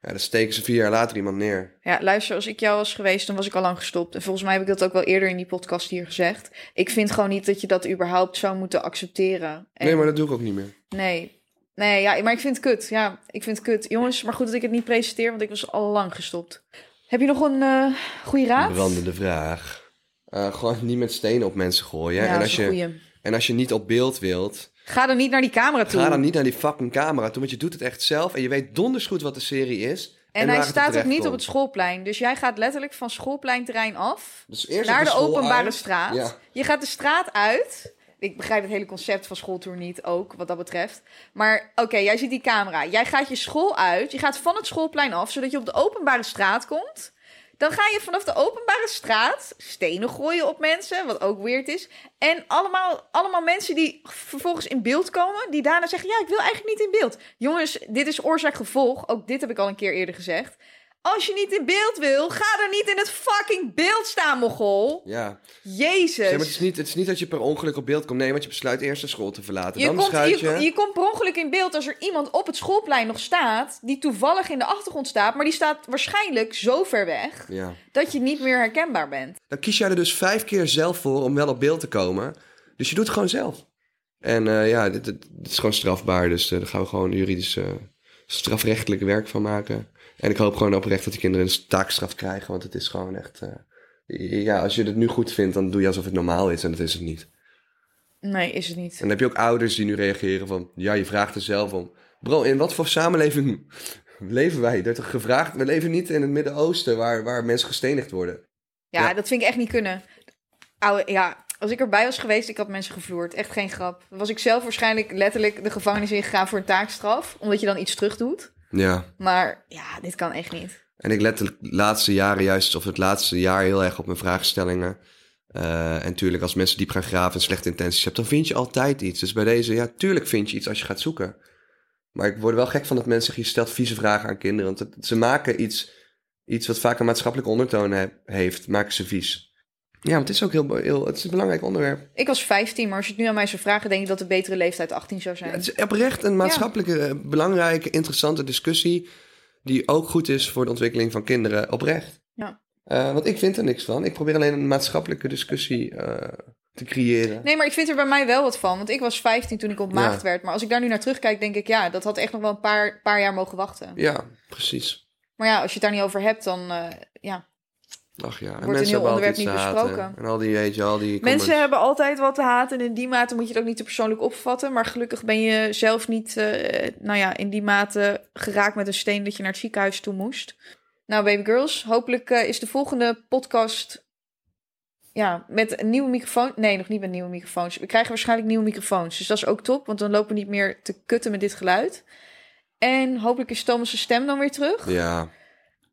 ja, dan steken ze vier jaar later iemand neer. Ja, luister, als ik jou was geweest, dan was ik al lang gestopt. En volgens mij heb ik dat ook wel eerder in die podcast hier gezegd. Ik vind gewoon niet dat je dat überhaupt zou moeten accepteren. En- Nee, maar dat doe ik ook niet meer. Nee. Nee, ja, maar ik vind het kut. Ja, ik vind het kut. Jongens, maar goed dat ik het niet presenteer, want ik was al lang gestopt. Heb je nog een eh goede raad? Brandende vraag. Eh, gewoon niet met stenen op mensen gooien. Ja, en, dat als is een je, goeie. en als je niet op beeld wilt, Ga dan niet naar die camera toe. Ga dan niet naar die fucking camera toe, want je doet het echt zelf. En je weet donders goed wat de serie is. en hij staat ook niet op het schoolplein. Dus jij gaat letterlijk van schoolpleinterrein af Dus eerst naar de, openbare uit. straat. Ja. Je gaat de straat uit. Ik begrijp het hele concept van schooltour niet ook, wat dat betreft. Maar oké, jij ziet die camera. Jij gaat je school uit. Je gaat van het schoolplein af, zodat je op de openbare straat komt. Dan ga je vanaf de openbare straat stenen gooien op mensen, wat ook weird is. En allemaal, allemaal mensen die vervolgens in beeld komen, die daarna zeggen: Ja, ik wil eigenlijk niet in beeld. Jongens, dit is oorzaak-gevolg. Ook dit heb ik al een keer eerder gezegd. Als je niet in beeld wil, ga er niet in het fucking beeld staan, mogol. Ja. Jezus. Zeg, maar het, is niet, het is niet dat je per ongeluk op beeld komt. Nee, want je besluit eerst de school te verlaten. Je dan komt, je, je komt per ongeluk in beeld als er iemand op het schoolplein nog staat, die toevallig in de achtergrond staat, maar die staat waarschijnlijk zo ver weg Ja. dat je niet meer herkenbaar bent. Dan kies jij er dus vijf keer zelf voor om wel op beeld te komen. Dus je doet het gewoon zelf. En eh, ja, dit, dit- dit is gewoon strafbaar. Dus eh, daar gaan we gewoon juridisch eh, strafrechtelijk werk van maken. En ik hoop gewoon oprecht dat die kinderen een taakstraf krijgen. Want het is gewoon echt... eh, ja, als je het nu goed vindt, dan doe je alsof het normaal is. En dat is het niet. Nee, is het niet. En dan heb je ook ouders die nu reageren van... Ja, je vraagt er zelf om. Bro, in wat voor samenleving <laughs> leven wij? Er gevraagd... We leven niet in het Midden-Oosten waar, waar mensen gestenigd worden. Ja, Ja. dat vind ik echt niet kunnen. Oude, ja, als ik erbij was geweest, ik had mensen gevloerd. Echt geen grap. Was ik zelf waarschijnlijk letterlijk de gevangenis ingegaan voor een taakstraf, omdat je dan iets terug doet. Ja. Maar ja, dit kan echt niet. En ik let de laatste jaren juist, of het laatste jaar heel erg op mijn vraagstellingen. Eh, en tuurlijk, als mensen diep gaan graven en slechte intenties hebben, dan vind je altijd iets. Dus bij deze, ja, tuurlijk vind je iets als je gaat zoeken. Maar ik word er wel gek van dat mensen je stelt vieze vragen aan kinderen. Want het- ze maken iets, iets wat vaak een maatschappelijke ondertoon he- heeft, maken ze vies. Ja, want het is ook heel, heel het is een belangrijk onderwerp. Ik was 15, maar als je het nu aan mij zou vragen, denk ik dat de betere leeftijd 18 zou zijn. Ja, het is oprecht een maatschappelijke, eh, belangrijke, interessante discussie. Die ook goed is voor de ontwikkeling van kinderen, oprecht. Ja. Eh, want ik vind er niks van. Ik probeer alleen een maatschappelijke discussie eh, te creëren. Nee, maar ik vind er bij mij wel wat van. Want ik was 15 toen ik ontmaagd Ja. werd. Maar als ik daar nu naar terugkijk, denk ik, ja, dat had echt nog wel een paar, paar jaar mogen wachten. Ja, precies. Maar ja, als je het daar niet over hebt, dan ja. Ach ja, en een mensen heel hebben onderwerp niet besproken. En al die, weet je, al die comments. Mensen hebben altijd wat te haten en in die mate moet je het ook niet te persoonlijk opvatten. Maar gelukkig ben je zelf niet, eh, nou ja, in die mate geraakt met een steen dat je naar het ziekenhuis toe moest. Nou, baby girls, hopelijk eh, is de volgende podcast ja, met een nieuwe microfoon. Nee, nog niet met nieuwe microfoons. We krijgen waarschijnlijk nieuwe microfoons. Dus dat is ook top, want dan lopen we niet meer te kutten met dit geluid. En hopelijk is Thomas' stem dan weer terug. Ja,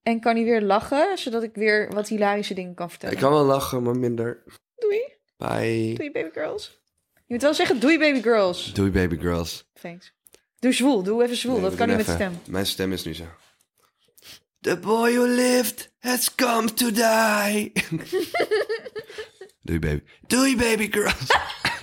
En kan hij weer lachen, zodat ik weer wat hilarische dingen kan vertellen. ik kan wel lachen, maar minder. Doei. Bye. Doei, baby girls. Je moet wel zeggen doei, baby girls. Doei, baby girls. Thanks. Doe zwoel, doe even zwoel. Nee, dat kan niet met stem. Mijn stem is nu zo. The boy who lived has come to die. <laughs> Doei, baby. Doei, baby girls. <laughs>